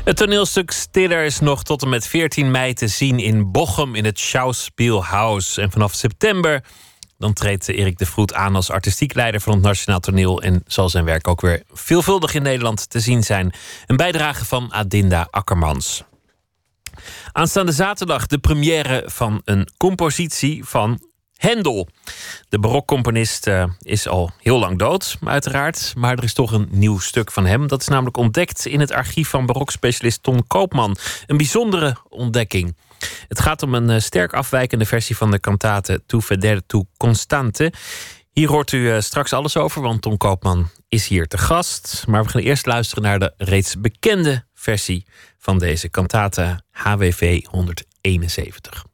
Het toneelstuk Stiller is nog tot en met 14 mei te zien in Bochum in het Schauspielhaus. En vanaf september dan treedt Erik de Vroet aan als artistiek leider van het Nationaal Toneel en zal zijn werk ook weer veelvuldig in Nederland te zien zijn. Een bijdrage van Adinda Akkermans. Aanstaande zaterdag de première van een compositie van Hendel. De barokcomponist uh, is al heel lang dood, uiteraard. Maar er is toch een nieuw stuk van hem. Dat is namelijk ontdekt in het archief van barokspecialist Ton Koopman. Een bijzondere ontdekking. Het gaat om een uh, sterk afwijkende versie van de kantate Tu Feder Tu Constante. Hier hoort u uh, straks alles over, want Ton Koopman is hier te gast. Maar we gaan eerst luisteren naar de reeds bekende versie van deze kantate HWV 171.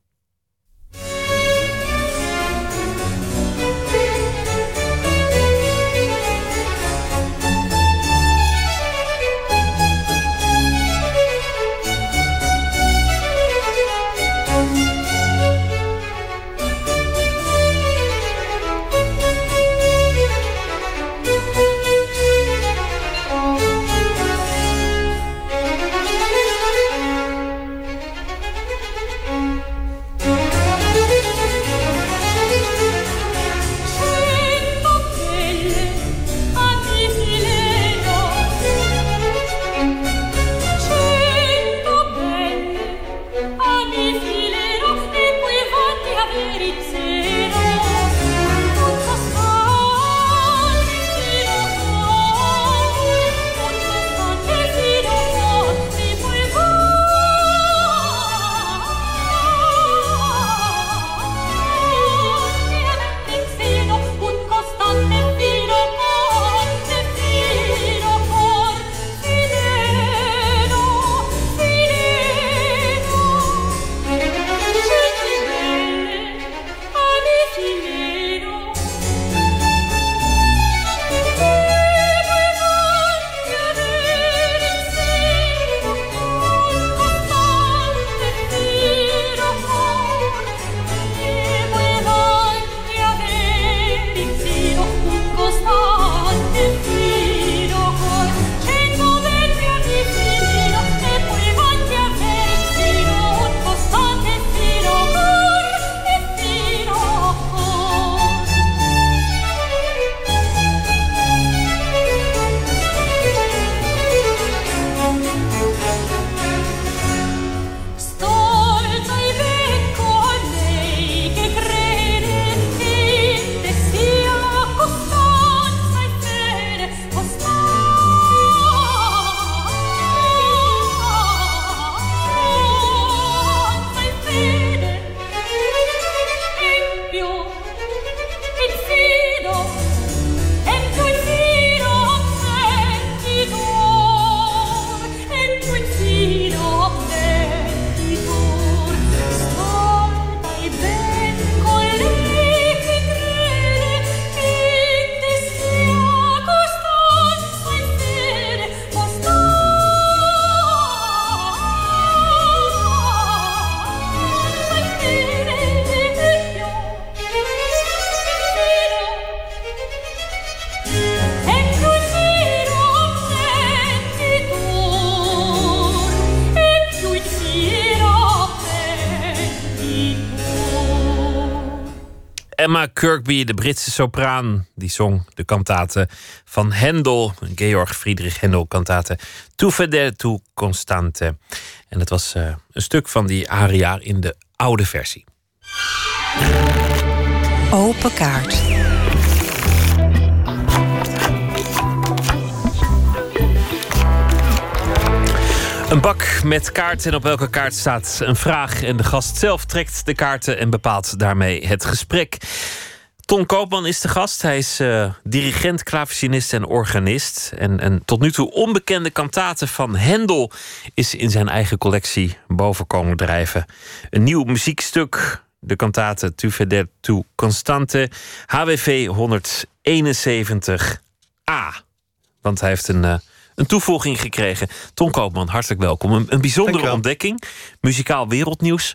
if Emma Kirkby, de Britse sopraan, die zong de kantaten van Hendel, Georg Friedrich Hendel, kantaten Tu fedele tu constante. En het was uh, een stuk van die aria in de oude versie. Open kaart. Een bak met kaarten en op elke kaart staat een vraag. En de gast zelf trekt de kaarten en bepaalt daarmee het gesprek. Ton Koopman is de gast. Hij is uh, dirigent, klavecinist en organist. En een tot nu toe onbekende kantate van Hendel is in zijn eigen collectie boven komen drijven. Een nieuw muziekstuk, de kantate Tu fedele tu constante, HWV 171a. Want hij heeft een... Uh, een toevoeging gekregen. Ton Koopman, hartelijk welkom. Een, een bijzondere ontdekking. Muzikaal wereldnieuws.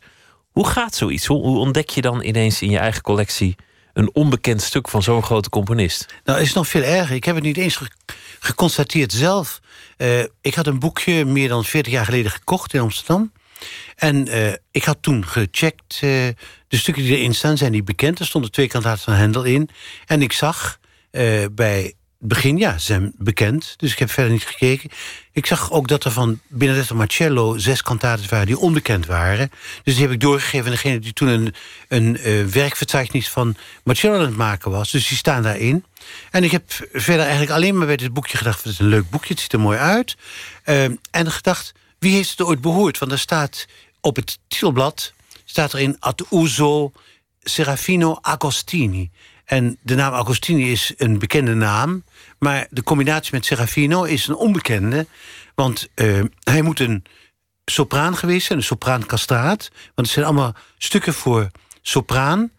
Hoe gaat zoiets? Hoe, hoe, ontdek je dan ineens in je eigen collectie een onbekend stuk van zo'n grote componist? Nou, is nog veel erger. Ik heb het niet eens ge geconstateerd zelf. Uh, ik had een boekje meer dan 40 jaar geleden gekocht in Amsterdam. En uh, ik had toen gecheckt. Uh, de stukken die erin staan, zijn niet bekend. Er stonden twee kantaten van Hendel in. En ik zag bij begin, ja, zijn bekend. Dus ik heb verder niet gekeken. Ik zag ook dat er van Benedetto Marcello zes kantaten waren die onbekend waren. Dus die heb ik doorgegeven aan degene die toen een, een werkverzeichnis van Marcello aan het maken was. Dus die staan daarin. En ik heb verder eigenlijk alleen maar bij dit boekje gedacht... het is een leuk boekje, het ziet er mooi uit. Uh, en gedacht, wie heeft het ooit behoord? Want er staat op het titelblad... staat er in ad uso Serafino Agostini. En de naam Agostini is een bekende naam. Maar de combinatie met Serafino is een onbekende. Want uh, hij moet een sopraan geweest zijn, een sopraan castraat. Want het zijn allemaal stukken voor sopraan.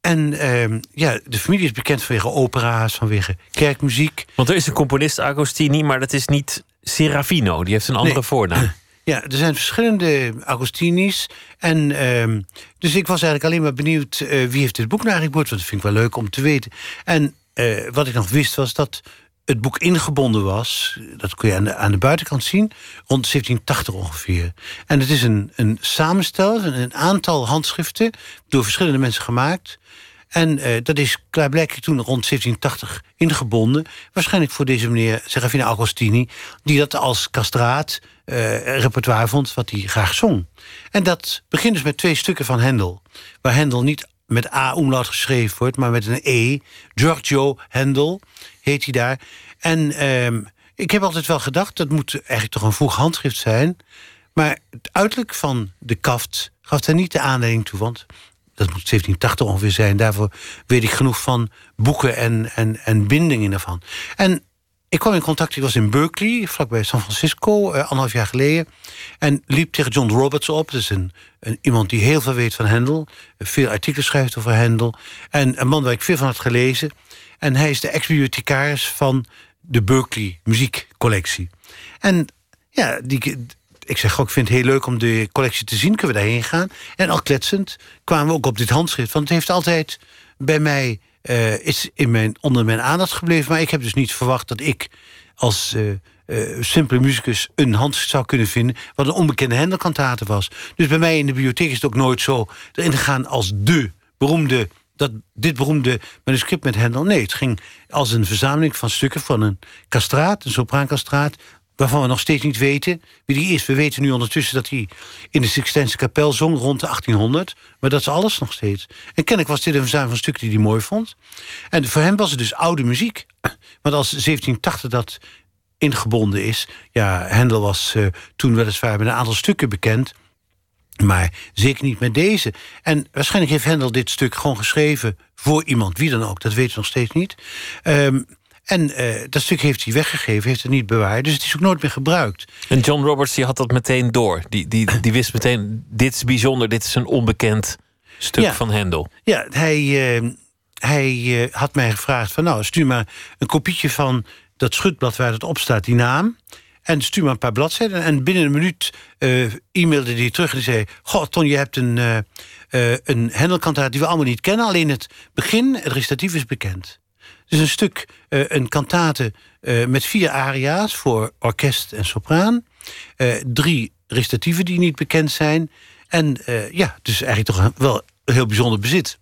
En uh, ja, de familie is bekend vanwege opera's, vanwege kerkmuziek. Want er is een componist, Agostini, maar dat is niet Serafino. Die heeft een andere nee. voornaam. [clears throat] Ja, er zijn verschillende Agostini's. En uh, dus ik was eigenlijk alleen maar benieuwd... Uh, wie heeft dit boek nou eigenlijk? Want dat vind ik wel leuk om te weten. En uh, wat ik nog wist was dat het boek ingebonden was. Dat kun je aan de, aan de buitenkant zien. Rond 1780 ongeveer. En het is een, een samenstel, een, een aantal handschriften... door verschillende mensen gemaakt... En uh, dat is klaarblijkelijk toen rond 1780 ingebonden. Waarschijnlijk voor deze meneer Serafina Agostini... die dat als castraat uh, repertoire vond wat hij graag zong. En dat begint dus met twee stukken van Hendel. Waar Hendel niet met A-omlaut geschreven wordt, maar met een E. Giorgio Hendel heet hij daar. En uh, ik heb altijd wel gedacht, dat moet eigenlijk toch een vroeg handschrift zijn... Maar het uiterlijk van de kaft gaf daar niet de aanleiding toe. Want dat moet 1780 ongeveer zijn. Daarvoor weet ik genoeg van boeken en, en, en bindingen ervan. En ik kwam in contact, ik was in Berkeley, vlakbij San Francisco, uh, anderhalf jaar geleden. En liep tegen John Roberts op. Dat is een, een, iemand die heel veel weet van Handel. Veel artikelen schrijft over Handel. En een man waar ik veel van had gelezen. En hij is de ex-bibliothecaris van de Berkeley muziekcollectie. En ja, die, ik zeg ook, ik vind het heel leuk om de collectie te zien. Kunnen we daarheen gaan? En al kletsend kwamen we ook op dit handschrift. Want het heeft altijd bij mij... Uh, is in mijn, onder mijn aandacht gebleven. Maar ik heb dus niet verwacht dat ik als uh, uh, simpele muzikus... een handschrift zou kunnen vinden... wat een onbekende Hendelkantate was. Dus bij mij in de bibliotheek is het ook nooit zo erin gegaan... als de beroemde dat dit beroemde manuscript met Hendel. Nee, het ging als een verzameling van stukken van een kastraat, een sopraankastraat waarvan we nog steeds niet weten wie die is. We weten nu ondertussen dat hij in de Sixtijnse kapel zong rond de 1800. Maar dat is alles nog steeds. En kennelijk was dit een verzameling van stukken die hij mooi vond. En voor hem was het dus oude muziek. Want als 1780 dat ingebonden is... ja, Hendel was uh, toen weliswaar met een aantal stukken bekend... Maar zeker niet met deze. En waarschijnlijk heeft Hendel dit stuk gewoon geschreven voor iemand, wie dan ook. Dat weten we nog steeds niet. Um, en uh, dat stuk heeft hij weggegeven, heeft het niet bewaard. Dus het is ook nooit meer gebruikt. En John Roberts die had dat meteen door. Die, die, die wist meteen, dit is bijzonder, dit is een onbekend stuk ja. van Hendel. Ja, hij, uh, hij uh, had mij gevraagd van... nou, stuur maar een kopietje van dat schutblad waar het op staat, die naam... En stuur maar een paar bladzijden. En binnen een minuut e-mailde hij terug en zei... Goh, Ton, je hebt een, een Hendelkantaat die we allemaal niet kennen. Alleen het begin, het recitatief is bekend. Dus een stuk, uh, een kantate uh, met vier aria's voor orkest en sopraan. Uh, drie restatieven die niet bekend zijn. En ja, dus eigenlijk toch wel een heel bijzonder bezit.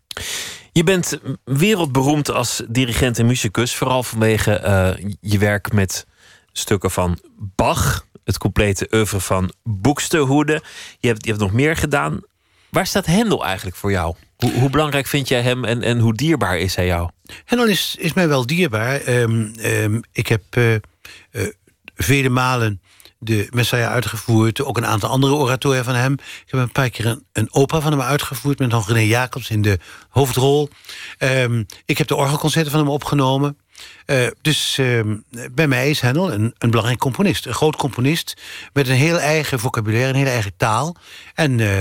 Je bent wereldberoemd als dirigent en muzikus. Vooral vanwege je werk met stukken van Bach. Het complete oeuvre van Boekstehoede. Je hebt, je hebt nog meer gedaan. Waar staat Hendel eigenlijk voor jou? Hoe, hoe, belangrijk vind jij hem en, en hoe dierbaar is hij jou? Hendel is, is mij wel dierbaar. Um, um, ik heb uh, uh, vele malen de Messiah uitgevoerd. Ook een aantal andere oratoren van hem. Ik heb een paar keer een, een opera van hem uitgevoerd... met René Jacobs in de hoofdrol. Um, ik heb de orgelconcerten van hem opgenomen. Uh, dus uh, bij mij is Hendel een, een, belangrijk componist. Een groot componist met een heel eigen vocabulaire, een hele eigen taal. En, uh,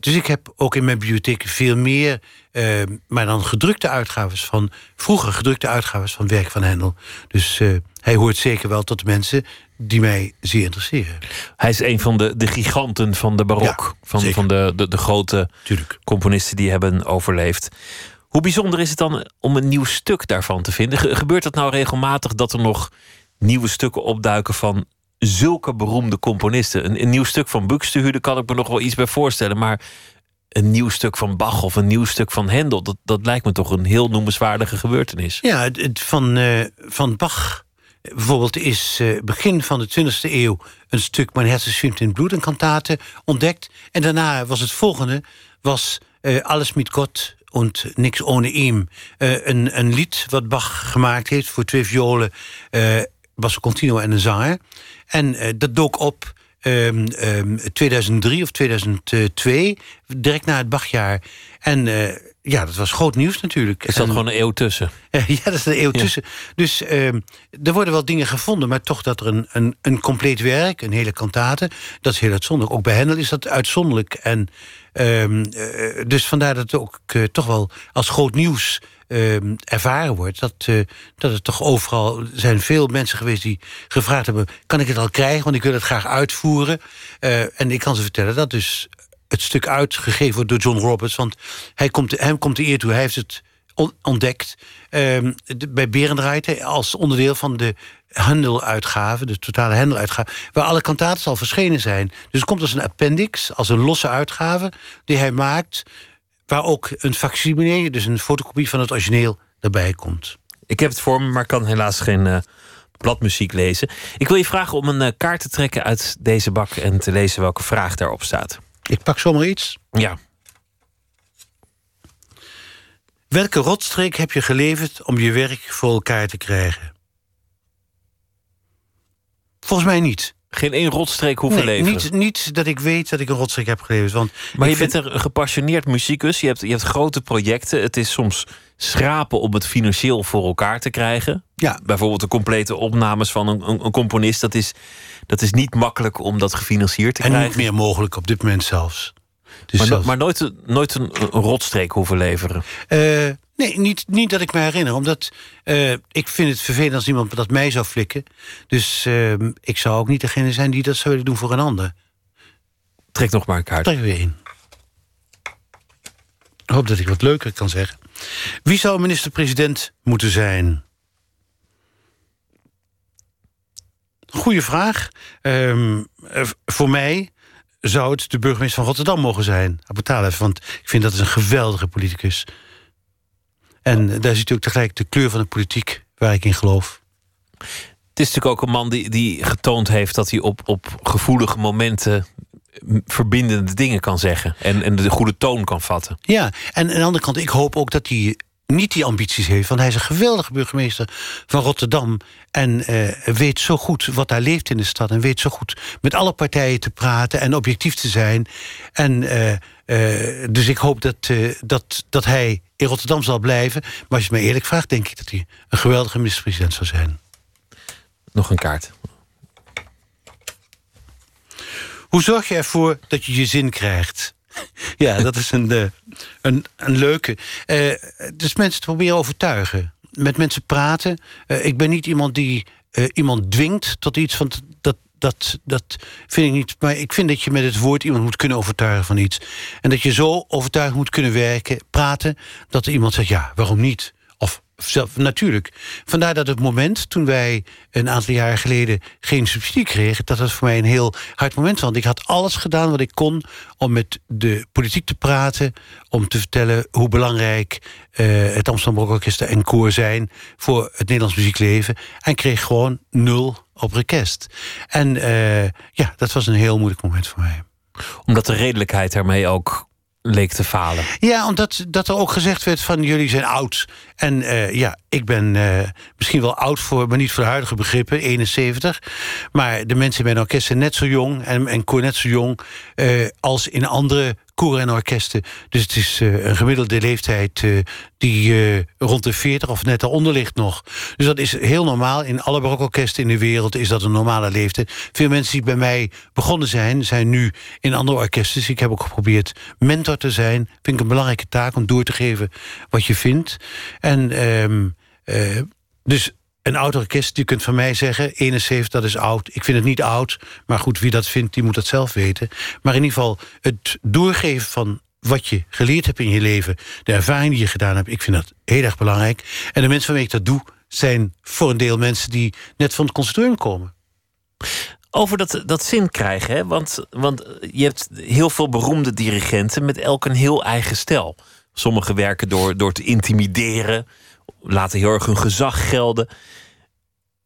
dus ik heb ook in mijn bibliotheek veel meer... maar dan gedrukte uitgaves van... vroeger gedrukte uitgaves van werk van Hendel. Dus hij hoort zeker wel tot de mensen die mij zeer interesseren. Hij is een van de, de giganten van de barok. Ja, van, van de, de, de grote Tuurlijk. componisten die hebben overleefd. Hoe bijzonder is het dan om een nieuw stuk daarvan te vinden? Gebeurt het nou regelmatig dat er nog nieuwe stukken opduiken van zulke beroemde componisten? Een, nieuw stuk van Buxtehude kan ik me nog wel iets bij voorstellen, maar een nieuw stuk van Bach of een nieuw stuk van Hendel, dat, dat lijkt me toch een heel noemenswaardige gebeurtenis. Ja, het, van, uh, van Bach bijvoorbeeld is uh, begin van de 20e eeuw een stuk Herzen zwemt in bloed, een kantate, ontdekt. En daarna was het volgende, was uh, Alles met God und niks ohne ihm. Uh, een, een lied wat Bach gemaakt heeft voor twee violen, uh, basso continuo en een zanger. En uh, dat dook op um, um, 2003 of 2002, direct na het Bachjaar. En ja, dat was groot nieuws natuurlijk. Er zat en, gewoon een eeuw tussen. [laughs] ja, dat is een eeuw ja. tussen. Dus um, er worden wel dingen gevonden, maar toch dat er een, een, een compleet werk, een hele kantate, dat is heel uitzonderlijk. Ook bij Hendel is dat uitzonderlijk. En Um, uh, dus vandaar dat het ook uh, toch wel als groot nieuws um, ervaren wordt. Dat, uh, dat het toch overal zijn veel mensen geweest die gevraagd hebben: kan ik het al krijgen? Want ik wil het graag uitvoeren. en ik kan ze vertellen dat dus het stuk uitgegeven door John Roberts. Want hij komt, hem komt de eer toe. Hij heeft het ontdekt um, bij Berendraait als onderdeel van de Handel-uitgave, de totale Handel-uitgave, waar alle kantaten al verschenen zijn. Dus het komt als een appendix, als een losse uitgave die hij maakt waar ook een facsimile, dus een fotocopie van het origineel, erbij komt. Ik heb het voor me, maar kan helaas geen uh, bladmuziek lezen. Ik wil je vragen om een uh, kaart te trekken uit deze bak en te lezen welke vraag daarop staat. Ik pak zomaar iets. Ja. Welke rotstreek heb je geleverd om je werk voor elkaar te krijgen? Volgens mij niet. Geen één rotstreek hoeven nee, leveren? Niet, niet dat ik weet dat ik een rotstreek heb geleverd. Want maar je vind... bent een gepassioneerd muzikus. Je hebt, je hebt grote projecten. Het is soms schrapen om het financieel voor elkaar te krijgen. Ja. Bijvoorbeeld de complete opnames van een, een, een componist. Dat is, dat is niet makkelijk om dat gefinancierd te en krijgen. En niet meer mogelijk op dit moment zelfs. Dus maar, zelfs... maar nooit, nooit een, een, rotstreek hoeven leveren? Uh, nee, niet, niet dat ik me herinner. Omdat uh, ik vind het vervelend als iemand dat mij zou flikken. Dus uh, ik zou ook niet degene zijn die dat zou willen doen voor een ander. Trek nog maar een kaart. Trek weer in. Ik hoop dat ik wat leuker kan zeggen. Wie zou minister-president moeten zijn? Goeie vraag. Um, voor mij zou het de burgemeester van Rotterdam mogen zijn. Abu Taleb, want ik vind dat is een geweldige politicus. En daar ziet u ook tegelijk de kleur van de politiek waar ik in geloof. Het is natuurlijk ook een man die, die getoond heeft dat hij op, op gevoelige momenten verbindende dingen kan zeggen. En, en de goede toon kan vatten. Ja, en aan de andere kant, ik hoop ook dat hij niet die ambities heeft. Want hij is een geweldige burgemeester van Rotterdam. En uh, weet zo goed wat daar leeft in de stad. En weet zo goed met alle partijen te praten en objectief te zijn. En uh, uh, dus ik hoop dat, dat, dat hij in Rotterdam zal blijven. Maar als je me eerlijk vraagt, denk ik dat hij een geweldige minister-president zou zijn. Nog een kaart. Hoe zorg je ervoor dat je je zin krijgt? [laughs] Ja, dat is een, uh, een, een leuke. Uh, dus mensen proberen overtuigen. Met mensen praten. Uh, ik ben niet iemand die iemand dwingt tot iets. Want dat, dat, dat vind ik niet. Maar ik vind dat je met het woord iemand moet kunnen overtuigen van iets. En dat je zo overtuigend moet kunnen werken, praten. Dat er iemand zegt: ja, waarom niet? Zelf, natuurlijk. Vandaar dat het moment toen wij een aantal jaren geleden geen subsidie kregen, dat dat voor mij een heel hard moment was. Want ik had alles gedaan wat ik kon om met de politiek te praten, om te vertellen hoe belangrijk uh, het Amsterdam Orkest en koor zijn voor het Nederlands muziekleven. En kreeg gewoon nul op request. En uh, ja, dat was een heel moeilijk moment voor mij. Omdat de redelijkheid daarmee ook leek te falen. Ja, omdat dat er ook gezegd werd van jullie zijn oud. En uh, ja, ik ben uh, misschien wel oud voor, maar niet voor de huidige begrippen, 71. Maar de mensen in mijn orkest zijn net zo jong en, en koor net zo jong uh, als in andere koren en orkesten. Dus het is een gemiddelde leeftijd die rond de 40 of net daaronder ligt nog. Dus dat is heel normaal. In alle barokorkesten in de wereld is dat een normale leeftijd. Veel mensen die bij mij begonnen zijn, zijn nu in andere orkesten. Ik heb ook geprobeerd mentor te zijn. Vind ik een belangrijke taak om door te geven wat je vindt. En um, dus een oud orkest, je kunt van mij zeggen... 71, dat is oud. Ik vind het niet oud, maar goed, wie dat vindt, die moet dat zelf weten. Maar in ieder geval, het doorgeven van wat je geleerd hebt in je leven... de ervaring die je gedaan hebt, ik vind dat heel erg belangrijk. En de mensen waarmee ik dat doe, zijn voor een deel mensen... die net van het conservatorium komen. Over dat, dat zin krijgen, hè? Want, want je hebt heel veel beroemde dirigenten... met elk een heel eigen stijl. Sommigen werken door, door te intimideren laten heel erg hun gezag gelden.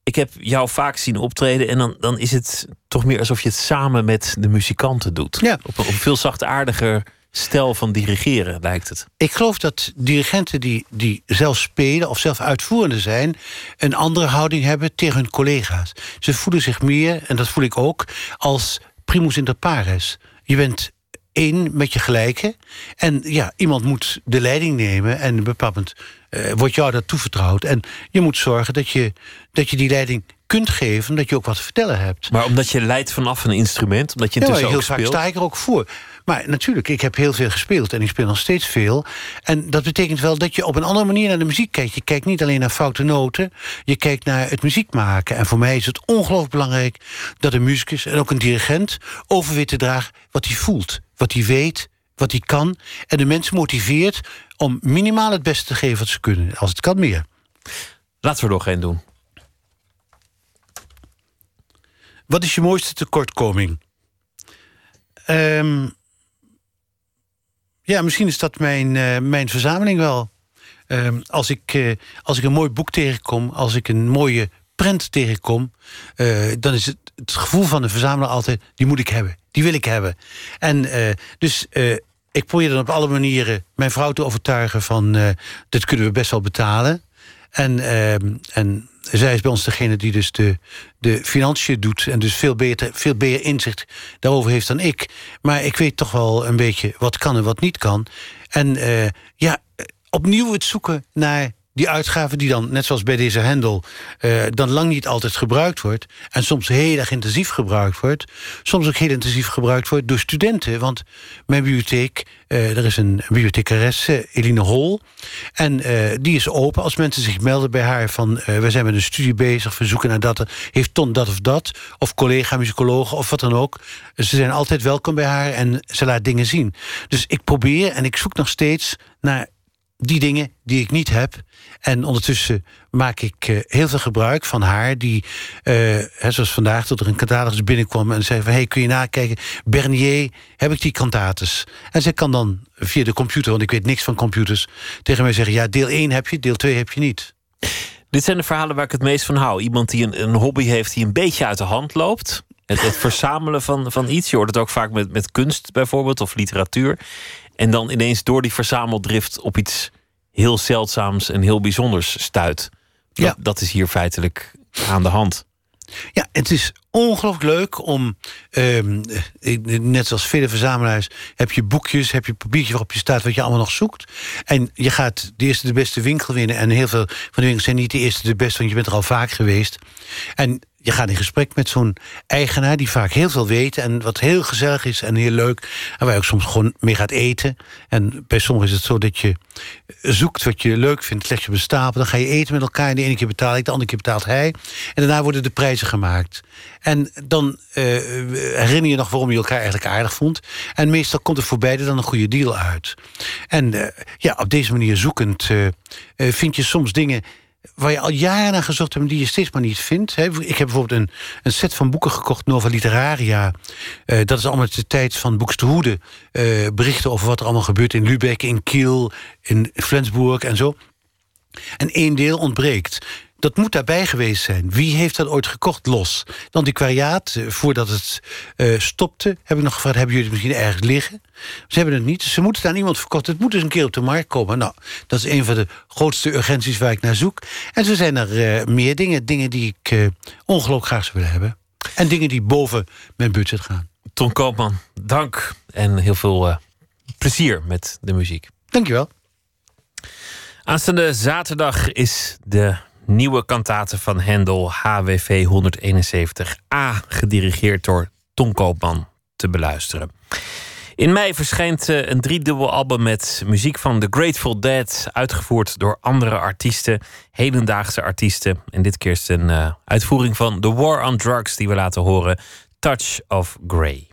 Ik heb jou vaak zien optreden en dan, dan is het toch meer alsof je het samen met de muzikanten doet. Ja. Op, een, op een veel zachtaardiger stijl van dirigeren, lijkt het. Ik geloof dat dirigenten die, die zelf spelen of zelf uitvoerende zijn... een andere houding hebben tegen hun collega's. Ze voelen zich meer, en dat voel ik ook, als primus inter pares. Je bent één met je gelijke. En ja, iemand moet de leiding nemen en bepaald uh, wordt jou dat toevertrouwd. En je moet zorgen dat je, dat je die leiding kunt geven, dat je ook wat te vertellen hebt. Maar omdat je leidt vanaf een instrument, omdat je ja, intussen heel ook vaak speelt. sta ik er ook voor. Maar natuurlijk, ik heb heel veel gespeeld en ik speel nog steeds veel. En dat betekent wel dat je op een andere manier naar de muziek kijkt. Je kijkt niet alleen naar foute noten, je kijkt naar het muziek maken. En voor mij is het ongelooflijk belangrijk dat een muzikus en ook een dirigent over weet te dragen wat hij voelt, wat hij weet, wat hij kan. En de mensen motiveert om minimaal het beste te geven wat ze kunnen. Als het kan meer. Laten we er nog één doen. Wat is je mooiste tekortkoming? Um, Ja, misschien is dat mijn, eh, mijn verzameling wel. Ehm, als, ik, eh, als ik een mooi boek tegenkom, als ik een mooie prent tegenkom... eh, dan is het, het gevoel van de verzamelaar altijd... die moet ik hebben, die wil ik hebben. En eh, dus eh, ik probeer dan op alle manieren mijn vrouw te overtuigen... van eh, dit kunnen we best wel betalen. En, en zij is bij ons degene die dus de, de financiën doet... en dus veel beter, veel beter inzicht daarover heeft dan ik. Maar ik weet toch wel een beetje wat kan en wat niet kan. En ja, opnieuw het zoeken naar die uitgaven die dan, net zoals bij deze hendel... eh, dan lang niet altijd gebruikt wordt... en soms heel erg intensief gebruikt wordt... soms ook heel intensief gebruikt wordt door studenten. Want mijn bibliotheek, eh, er is een bibliothecaresse, Eline Hol... en eh, die is open als mensen zich melden bij haar... van we zijn met een studie bezig, we zoeken naar dat... heeft Ton dat of dat, of collega-muzikologen of wat dan ook. Ze zijn altijd welkom bij haar en ze laat dingen zien. Dus ik probeer en ik zoek nog steeds naar die dingen die ik niet heb. En ondertussen maak ik eh, heel veel gebruik van haar... die, eh, hè, zoals vandaag, tot er een catalogus binnenkwam... en zei van, hey, kun je nakijken? Bernier, heb ik die cantates? En zij kan dan via de computer, want ik weet niks van computers... tegen mij zeggen, ja, deel 1 heb je, deel 2 heb je niet. Dit zijn de verhalen waar ik het meest van hou. Iemand die een, een hobby heeft die een beetje uit de hand loopt. Het, het verzamelen van, van iets. Je hoort het ook vaak met, met kunst bijvoorbeeld of literatuur. En dan ineens door die verzameldrift op iets heel zeldzaams en heel bijzonders stuit. Dat, Ja. dat is hier feitelijk aan de hand. Ja, het is ongelooflijk leuk om, ehm, eh, net zoals vele verzamelaars... heb je boekjes, heb je papiertje waarop je staat wat je allemaal nog zoekt. En je gaat de eerste de beste winkel winnen. En heel veel van de winkels zijn niet de eerste de beste... want je bent er al vaak geweest. En je gaat in gesprek met zo'n eigenaar die vaak heel veel weet... en wat heel gezellig is en heel leuk. En waar je ook soms gewoon mee gaat eten. En bij sommigen is het zo dat je zoekt wat je leuk vindt... leg je op een stapel, dan ga je eten met elkaar... en de ene keer betaal ik, de andere keer betaalt hij. En daarna worden de prijzen gemaakt. En dan eh, herinner je nog waarom je elkaar eigenlijk aardig vond. En meestal komt er voor beide dan een goede deal uit. En eh, ja, op deze manier zoekend eh, vind je soms dingen waar je al jaren naar gezocht hebt... die je steeds maar niet vindt. Ik heb bijvoorbeeld een, een set van boeken gekocht, Nova Literaria. Eh, dat is allemaal de tijd van Boekstehoede. eh berichten over wat er allemaal gebeurt in Lübeck, in Kiel, in Flensburg en zo. En één deel ontbreekt. Dat moet daarbij geweest zijn. Wie heeft dat ooit gekocht los? Het antiquariaat, eh, voordat het eh, stopte, heb ik nog gevraagd... hebben jullie het misschien ergens liggen? Ze hebben het niet. Ze moeten het aan iemand verkocht. Het moet dus een keer op de markt komen. Nou, dat is een van de grootste urgenties waar ik naar zoek. En zo zijn er eh, meer dingen. Dingen die ik ongelooflijk graag zou willen hebben. En dingen die boven mijn budget gaan. Ton Koopman, dank en heel veel plezier met de muziek. Dankjewel. Aanstaande zaterdag is de nieuwe kantate van Hendel HWV 171a gedirigeerd door Ton Koopman te beluisteren. In mei verschijnt eh, een driedubbel album met muziek van The Grateful Dead, uitgevoerd door andere artiesten, hedendaagse artiesten. En dit keer is het een eh, uitvoering van The War on Drugs die we laten horen, Touch of Grey.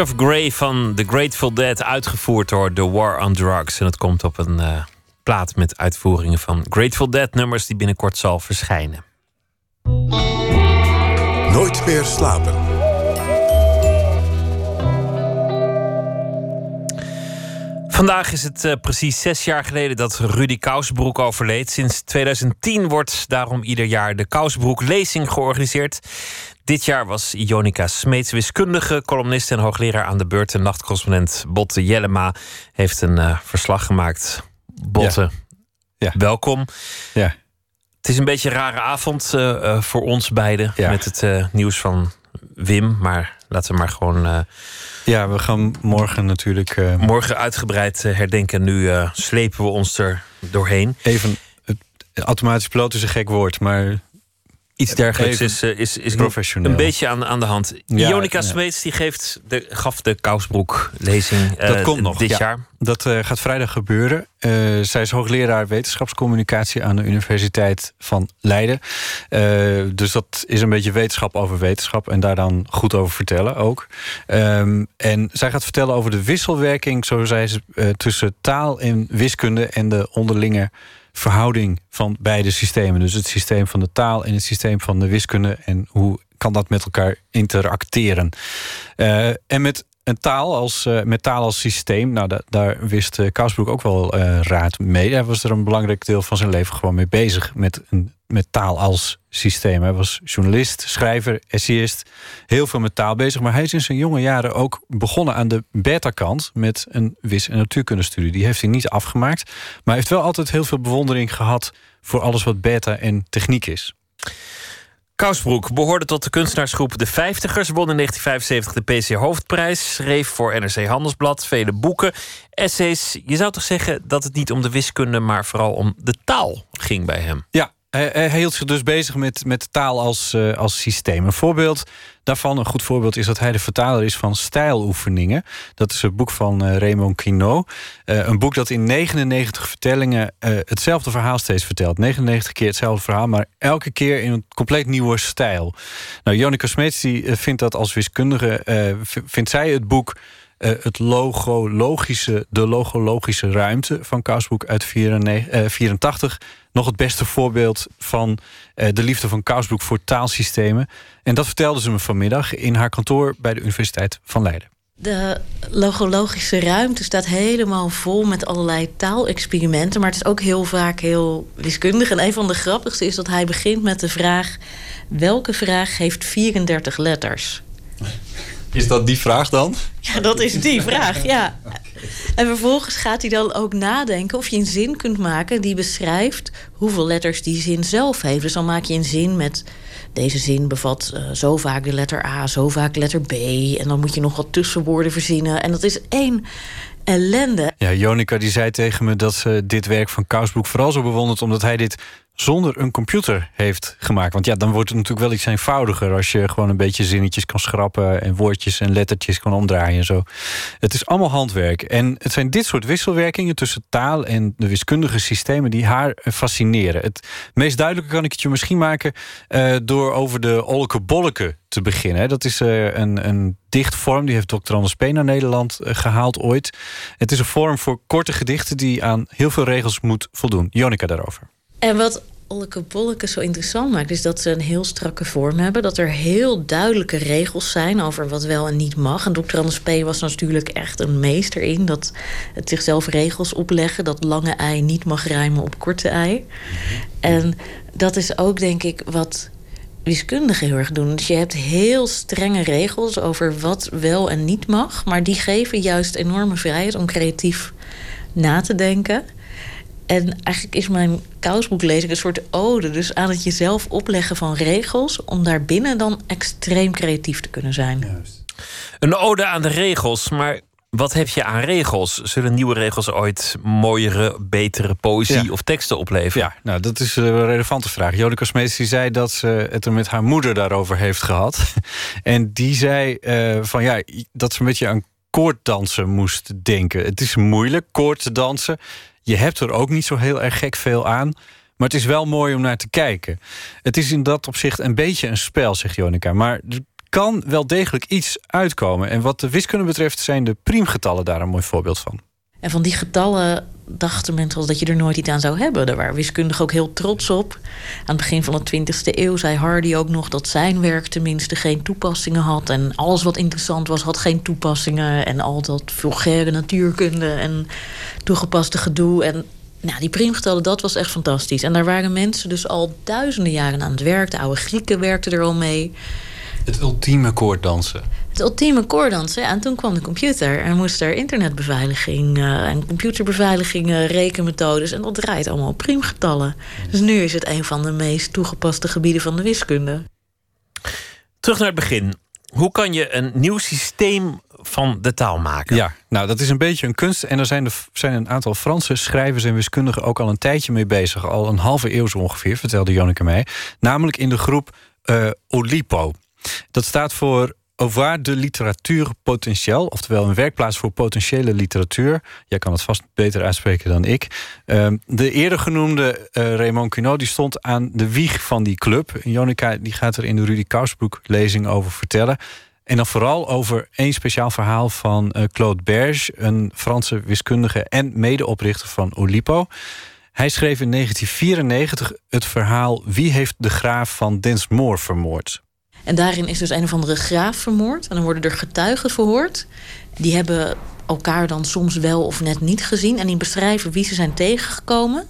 Of Grey van The Grateful Dead, uitgevoerd door The War on Drugs. En het komt op een eh, plaat met uitvoeringen van Grateful Dead nummers die binnenkort zal verschijnen. Nooit meer slapen. Vandaag is het eh, precies zes jaar geleden dat Rudy Kousbroek overleed. Sinds 2010 wordt daarom ieder jaar de Kousbroek-lezing georganiseerd. Dit jaar was Ionica Smeets, wiskundige, columnist en hoogleraar aan de beurt. En nachtcorrespondent Botte Jellema heeft een eh, verslag gemaakt. Botte, Ja. welkom. Ja. Het is een beetje een rare avond eh, voor ons beiden met het nieuws van Wim. Maar laten we maar gewoon. Ja, we gaan morgen natuurlijk. eh, Morgen uitgebreid eh, herdenken. Nu eh, slepen we ons er doorheen. Even. Automatisch piloot is een gek woord, maar. Iets dergelijks Even is, eh, is, is professioneel. een beetje aan, aan de hand. Ja, Ionica ja. Smeets die geeft de, gaf de Kousbroek-lezing eh, dat komt nog dit ja. jaar. Dat eh, gaat vrijdag gebeuren. Eh, zij is hoogleraar wetenschapscommunicatie aan de Universiteit van Leiden. Eh, dus dat is een beetje wetenschap over wetenschap en daar dan goed over vertellen ook. Ehm, en zij gaat vertellen over de wisselwerking, zo zei ze, eh, tussen taal en wiskunde en de onderlinge verhouding van beide systemen. Dus het systeem van de taal en het systeem van de wiskunde. En hoe kan dat met elkaar interacteren? Eh, en met een taal als, eh, met taal als systeem, nou, da- daar wist uh, ook wel raad mee. Hij was er een belangrijk deel van zijn leven gewoon mee bezig met, een, met taal als systeem. Hij was journalist, schrijver, essayist, heel veel met taal bezig. Maar hij is in zijn jonge jaren ook begonnen aan de beta-kant met een wis- en natuurkundestudie. Die heeft hij niet afgemaakt, maar hij heeft wel altijd heel veel bewondering gehad voor alles wat beta en techniek is. Kousbroek behoorde tot de kunstenaarsgroep De Vijftigers. Won in 1975 de PC Hoofdprijs. Schreef voor NRC Handelsblad vele boeken, essays. Je zou toch zeggen dat het niet om de wiskunde... maar vooral om de taal ging bij hem? Ja, hij, hield zich dus bezig met, met taal als, eh, als systeem. Een voorbeeld daarvan, een goed voorbeeld, is dat hij de vertaler is van Stijloefeningen. Dat is een boek van eh, Raymond Quinault. Eh, een boek dat in 99 vertellingen hetzelfde verhaal steeds vertelt. 99 keer hetzelfde verhaal, maar elke keer in een compleet nieuwe stijl. Nou, Jonica Smeets die, vindt dat als wiskundige, vindt zij het boek eh, het logologische, de logologische ruimte van Kousbroek uit 84 nog het beste voorbeeld van eh, de liefde van Kousbroek voor taalsystemen. En dat vertelde ze me vanmiddag in haar kantoor bij de Universiteit van Leiden. De logologische ruimte staat helemaal vol met allerlei taalexperimenten. Maar het is ook heel vaak heel wiskundig. En een van de grappigste is dat hij begint met de vraag: welke vraag heeft 34 letters? Is dat die vraag dan? Ja, dat is die vraag, ja. [laughs] En vervolgens gaat hij dan ook nadenken of je een zin kunt maken die beschrijft hoeveel letters die zin zelf heeft. Dus dan maak je een zin met deze zin bevat uh, zo vaak de letter A, zo vaak letter B. En dan moet je nog wat tussenwoorden verzinnen. En dat is één ellende. Ja, Jonica die zei tegen me dat ze dit werk van Kousbroek vooral zo bewondert... omdat hij dit zonder een computer heeft gemaakt. Want ja, dan wordt het natuurlijk wel iets eenvoudiger... als je gewoon een beetje zinnetjes kan schrappen... en woordjes en lettertjes kan omdraaien en zo. Het is allemaal handwerk. En het zijn dit soort wisselwerkingen tussen taal... en de wiskundige systemen die haar fascineren. Het meest duidelijke kan ik het je misschien maken... Uh, door over de Olke Bolleke te beginnen. Dat is uh, een, een dichtvorm, die heeft Dr. Anders P. naar Nederland uh, gehaald ooit. Het is een vorm voor korte gedichten... die aan heel veel regels moet voldoen. Jonica daarover. En wat Olleke Bolleke zo interessant maakt, is dat ze een heel strakke vorm hebben. Dat er heel duidelijke regels zijn over wat wel en niet mag. En Dr. Anders P. was natuurlijk echt een meester in dat het zichzelf regels opleggen. Dat lange ei niet mag rijmen op korte ei. En dat is ook, denk ik, wat wiskundigen heel erg doen. Dus je hebt heel strenge regels over wat wel en niet mag. Maar die geven juist enorme vrijheid om creatief na te denken. En eigenlijk is mijn kousboeklezing een soort ode. Dus aan het jezelf opleggen van regels... om daarbinnen dan extreem creatief te kunnen zijn. Juist. Een ode aan de regels, maar wat heb je aan regels? Zullen nieuwe regels ooit mooiere, betere poëzie ja. of teksten opleveren? Ja, nou, dat is een relevante vraag. Jodeke Smeets die zei dat ze het er met haar moeder daarover heeft gehad. [laughs] En die zei uh, van ja, dat ze een beetje aan koorddansen moest denken. Het is moeilijk, koord te dansen. Je hebt er ook niet zo heel erg gek veel aan. Maar het is wel mooi om naar te kijken. Het is in dat opzicht een beetje een spel, zegt Jonica. Maar er kan wel degelijk iets uitkomen. En wat de wiskunde betreft zijn de priemgetallen daar een mooi voorbeeld van. En van die getallen dachten mensen dat je er nooit iets aan zou hebben. Daar waren wiskundigen ook heel trots op. Aan het begin van de 20e eeuw zei Hardy ook nog dat zijn werk tenminste geen toepassingen had. En alles wat interessant was, had geen toepassingen. En al dat vulgaire natuurkunde en toegepaste gedoe. En nou, die priemgetallen, dat was echt fantastisch. En daar waren mensen dus al duizenden jaren aan het werk. De oude Grieken werkten er al mee. Het ultieme koorddansen. Het ultieme koorddansen. Ja, en toen kwam de computer. En moest er internetbeveiliging uh, en computerbeveiliging, uh, rekenmethodes. En dat draait allemaal op priemgetallen. Dus nu is het een van de meest toegepaste gebieden van de wiskunde. Terug naar het begin. Hoe kan je een nieuw systeem van de taal maken? Ja, nou dat is een beetje een kunst. En er zijn, er zijn een aantal Franse schrijvers en wiskundigen ook al een tijdje mee bezig. Al een halve eeuw zo ongeveer, vertelde Jonneke mij. Namelijk in de groep uh, Olipo. Dat staat voor Ovoir de Literatuur Potentieel, oftewel een werkplaats voor potentiële literatuur. Jij kan het vast beter uitspreken dan ik. Uh, de eerder genoemde uh, Raymond Quinault die stond aan de wieg van die club. Jonica die gaat er in de Rudy Kousbroek lezing over vertellen. En dan vooral over één speciaal verhaal van uh, Claude Berge, een Franse wiskundige en medeoprichter van Olipo. Hij schreef in 1994 het verhaal Wie heeft de graaf van Densmore vermoord? En daarin is dus een of andere graaf vermoord. En dan worden er getuigen verhoord. Die hebben elkaar dan soms wel of net niet gezien. En die beschrijven wie ze zijn tegengekomen.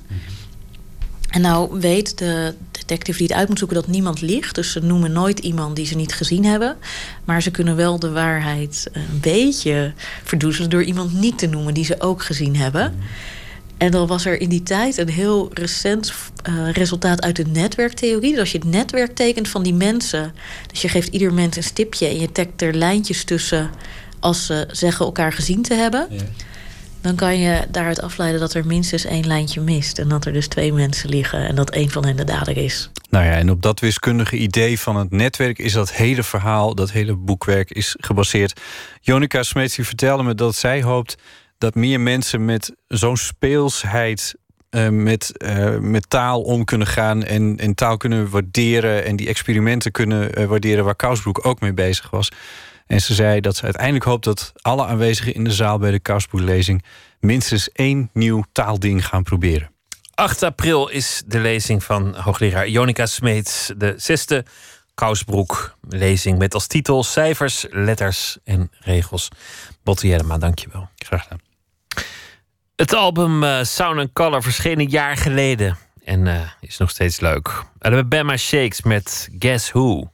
En nou weet de detective die het uit moet zoeken dat niemand liegt. Dus ze noemen nooit iemand die ze niet gezien hebben. Maar ze kunnen wel de waarheid een beetje verdoezelen... door iemand niet te noemen die ze ook gezien hebben. En dan was er in die tijd een heel recent uh, resultaat uit de netwerktheorie. Dus als je het netwerk tekent van die mensen... dus je geeft ieder mens een stipje en je trekt er lijntjes tussen... als ze zeggen elkaar gezien te hebben... Ja. dan kan je daaruit afleiden dat er minstens één lijntje mist... en dat er dus twee mensen liggen en dat één van hen de dader is. Nou ja, en op dat wiskundige idee van het netwerk... is dat hele verhaal, dat hele boekwerk is gebaseerd. Jonica Smeets vertelde me dat zij hoopt dat meer mensen met zo'n speelsheid uh, met, uh, met taal om kunnen gaan en, en taal kunnen waarderen en die experimenten kunnen uh, waarderen waar Kousbroek ook mee bezig was. En ze zei dat ze uiteindelijk hoopt dat alle aanwezigen in de zaal bij de Kousbroek-lezing minstens één nieuw taalding gaan proberen. 8 april is de lezing van hoogleraar Jonica Smeets, de zesde Kousbroek lezing met als titel Cijfers, Letters en Regels. Botte Jellema, dankjewel. Graag gedaan. Het album eh, Sound and Color verscheen een jaar geleden en eh, is nog steeds leuk. Alabama Shakes met Guess Who.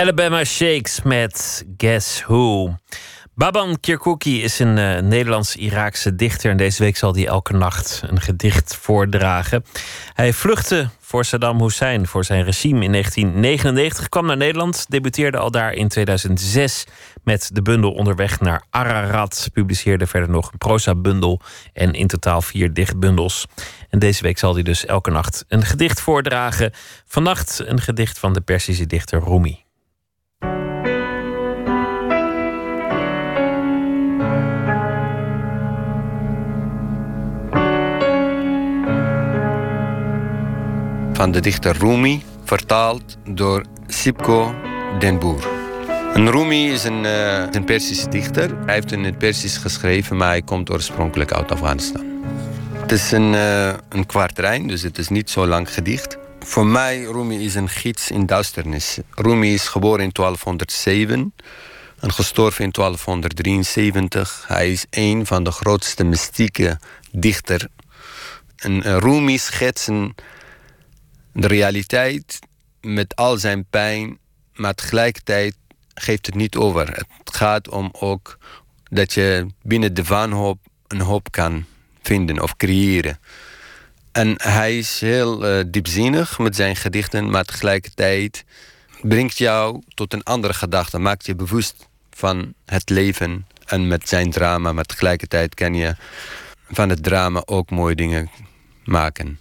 Alabama Shakes met Guess Who. Baban Kirkuki is een eh, Nederlands-Iraakse dichter en deze week zal hij elke nacht een gedicht voordragen. Hij vluchtte voor Saddam Hussein, voor zijn regime in 1999, kwam naar Nederland, debuteerde al daar in 2006 met de bundel Onderweg naar Ararat, publiceerde verder nog een proza-bundel en in totaal vier dichtbundels. En deze week zal hij dus elke nacht een gedicht voordragen. Vannacht een gedicht van de Persische dichter Rumi. Van de dichter Rumi, vertaald door Sipko Den Boer. Een Rumi is een, uh, een Persische dichter. Hij heeft in het Persisch geschreven, maar hij komt oorspronkelijk uit Afghanistan. Het is een, uh, een dus het is niet zo lang gedicht. Voor mij, Rumi is een gids in duisternis. Rumi is geboren in 1207 en gestorven in 1273. Hij is een van de grootste mystieke dichter. En uh, Rumi schetsen de realiteit met al zijn pijn, maar tegelijkertijd geeft het niet over. Het gaat om ook dat je binnen de wanhoop een hoop kan vinden of creëren. En hij is heel uh, diepzinnig met zijn gedichten, maar tegelijkertijd brengt jou tot een andere gedachte, maakt je bewust van het leven en met zijn drama, maar tegelijkertijd kan je van het drama ook mooie dingen maken.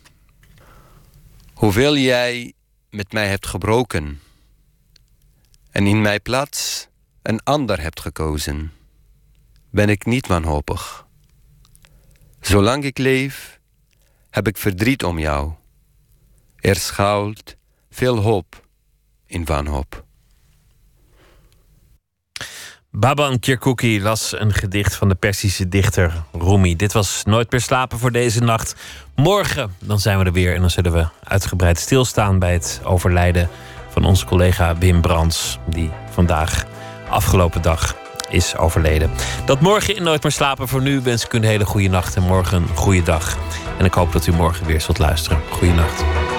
Hoeveel jij met mij hebt gebroken en in mijn plaats een ander hebt gekozen, ben ik niet wanhopig. Zolang ik leef, heb ik verdriet om jou. Er schuilt veel hoop in wanhoop. Baban Kirkuki las een gedicht van de Persische dichter Rumi. Dit was Nooit meer slapen voor deze nacht. Morgen dan zijn we er weer en dan zullen we uitgebreid stilstaan bij het overlijden van onze collega Wim Brands, die vandaag, afgelopen dag, is overleden. Dat morgen in Nooit meer slapen. Voor nu wens ik u een hele goede nacht en morgen een goede dag. En ik hoop dat u morgen weer zult luisteren. Goeienacht. Op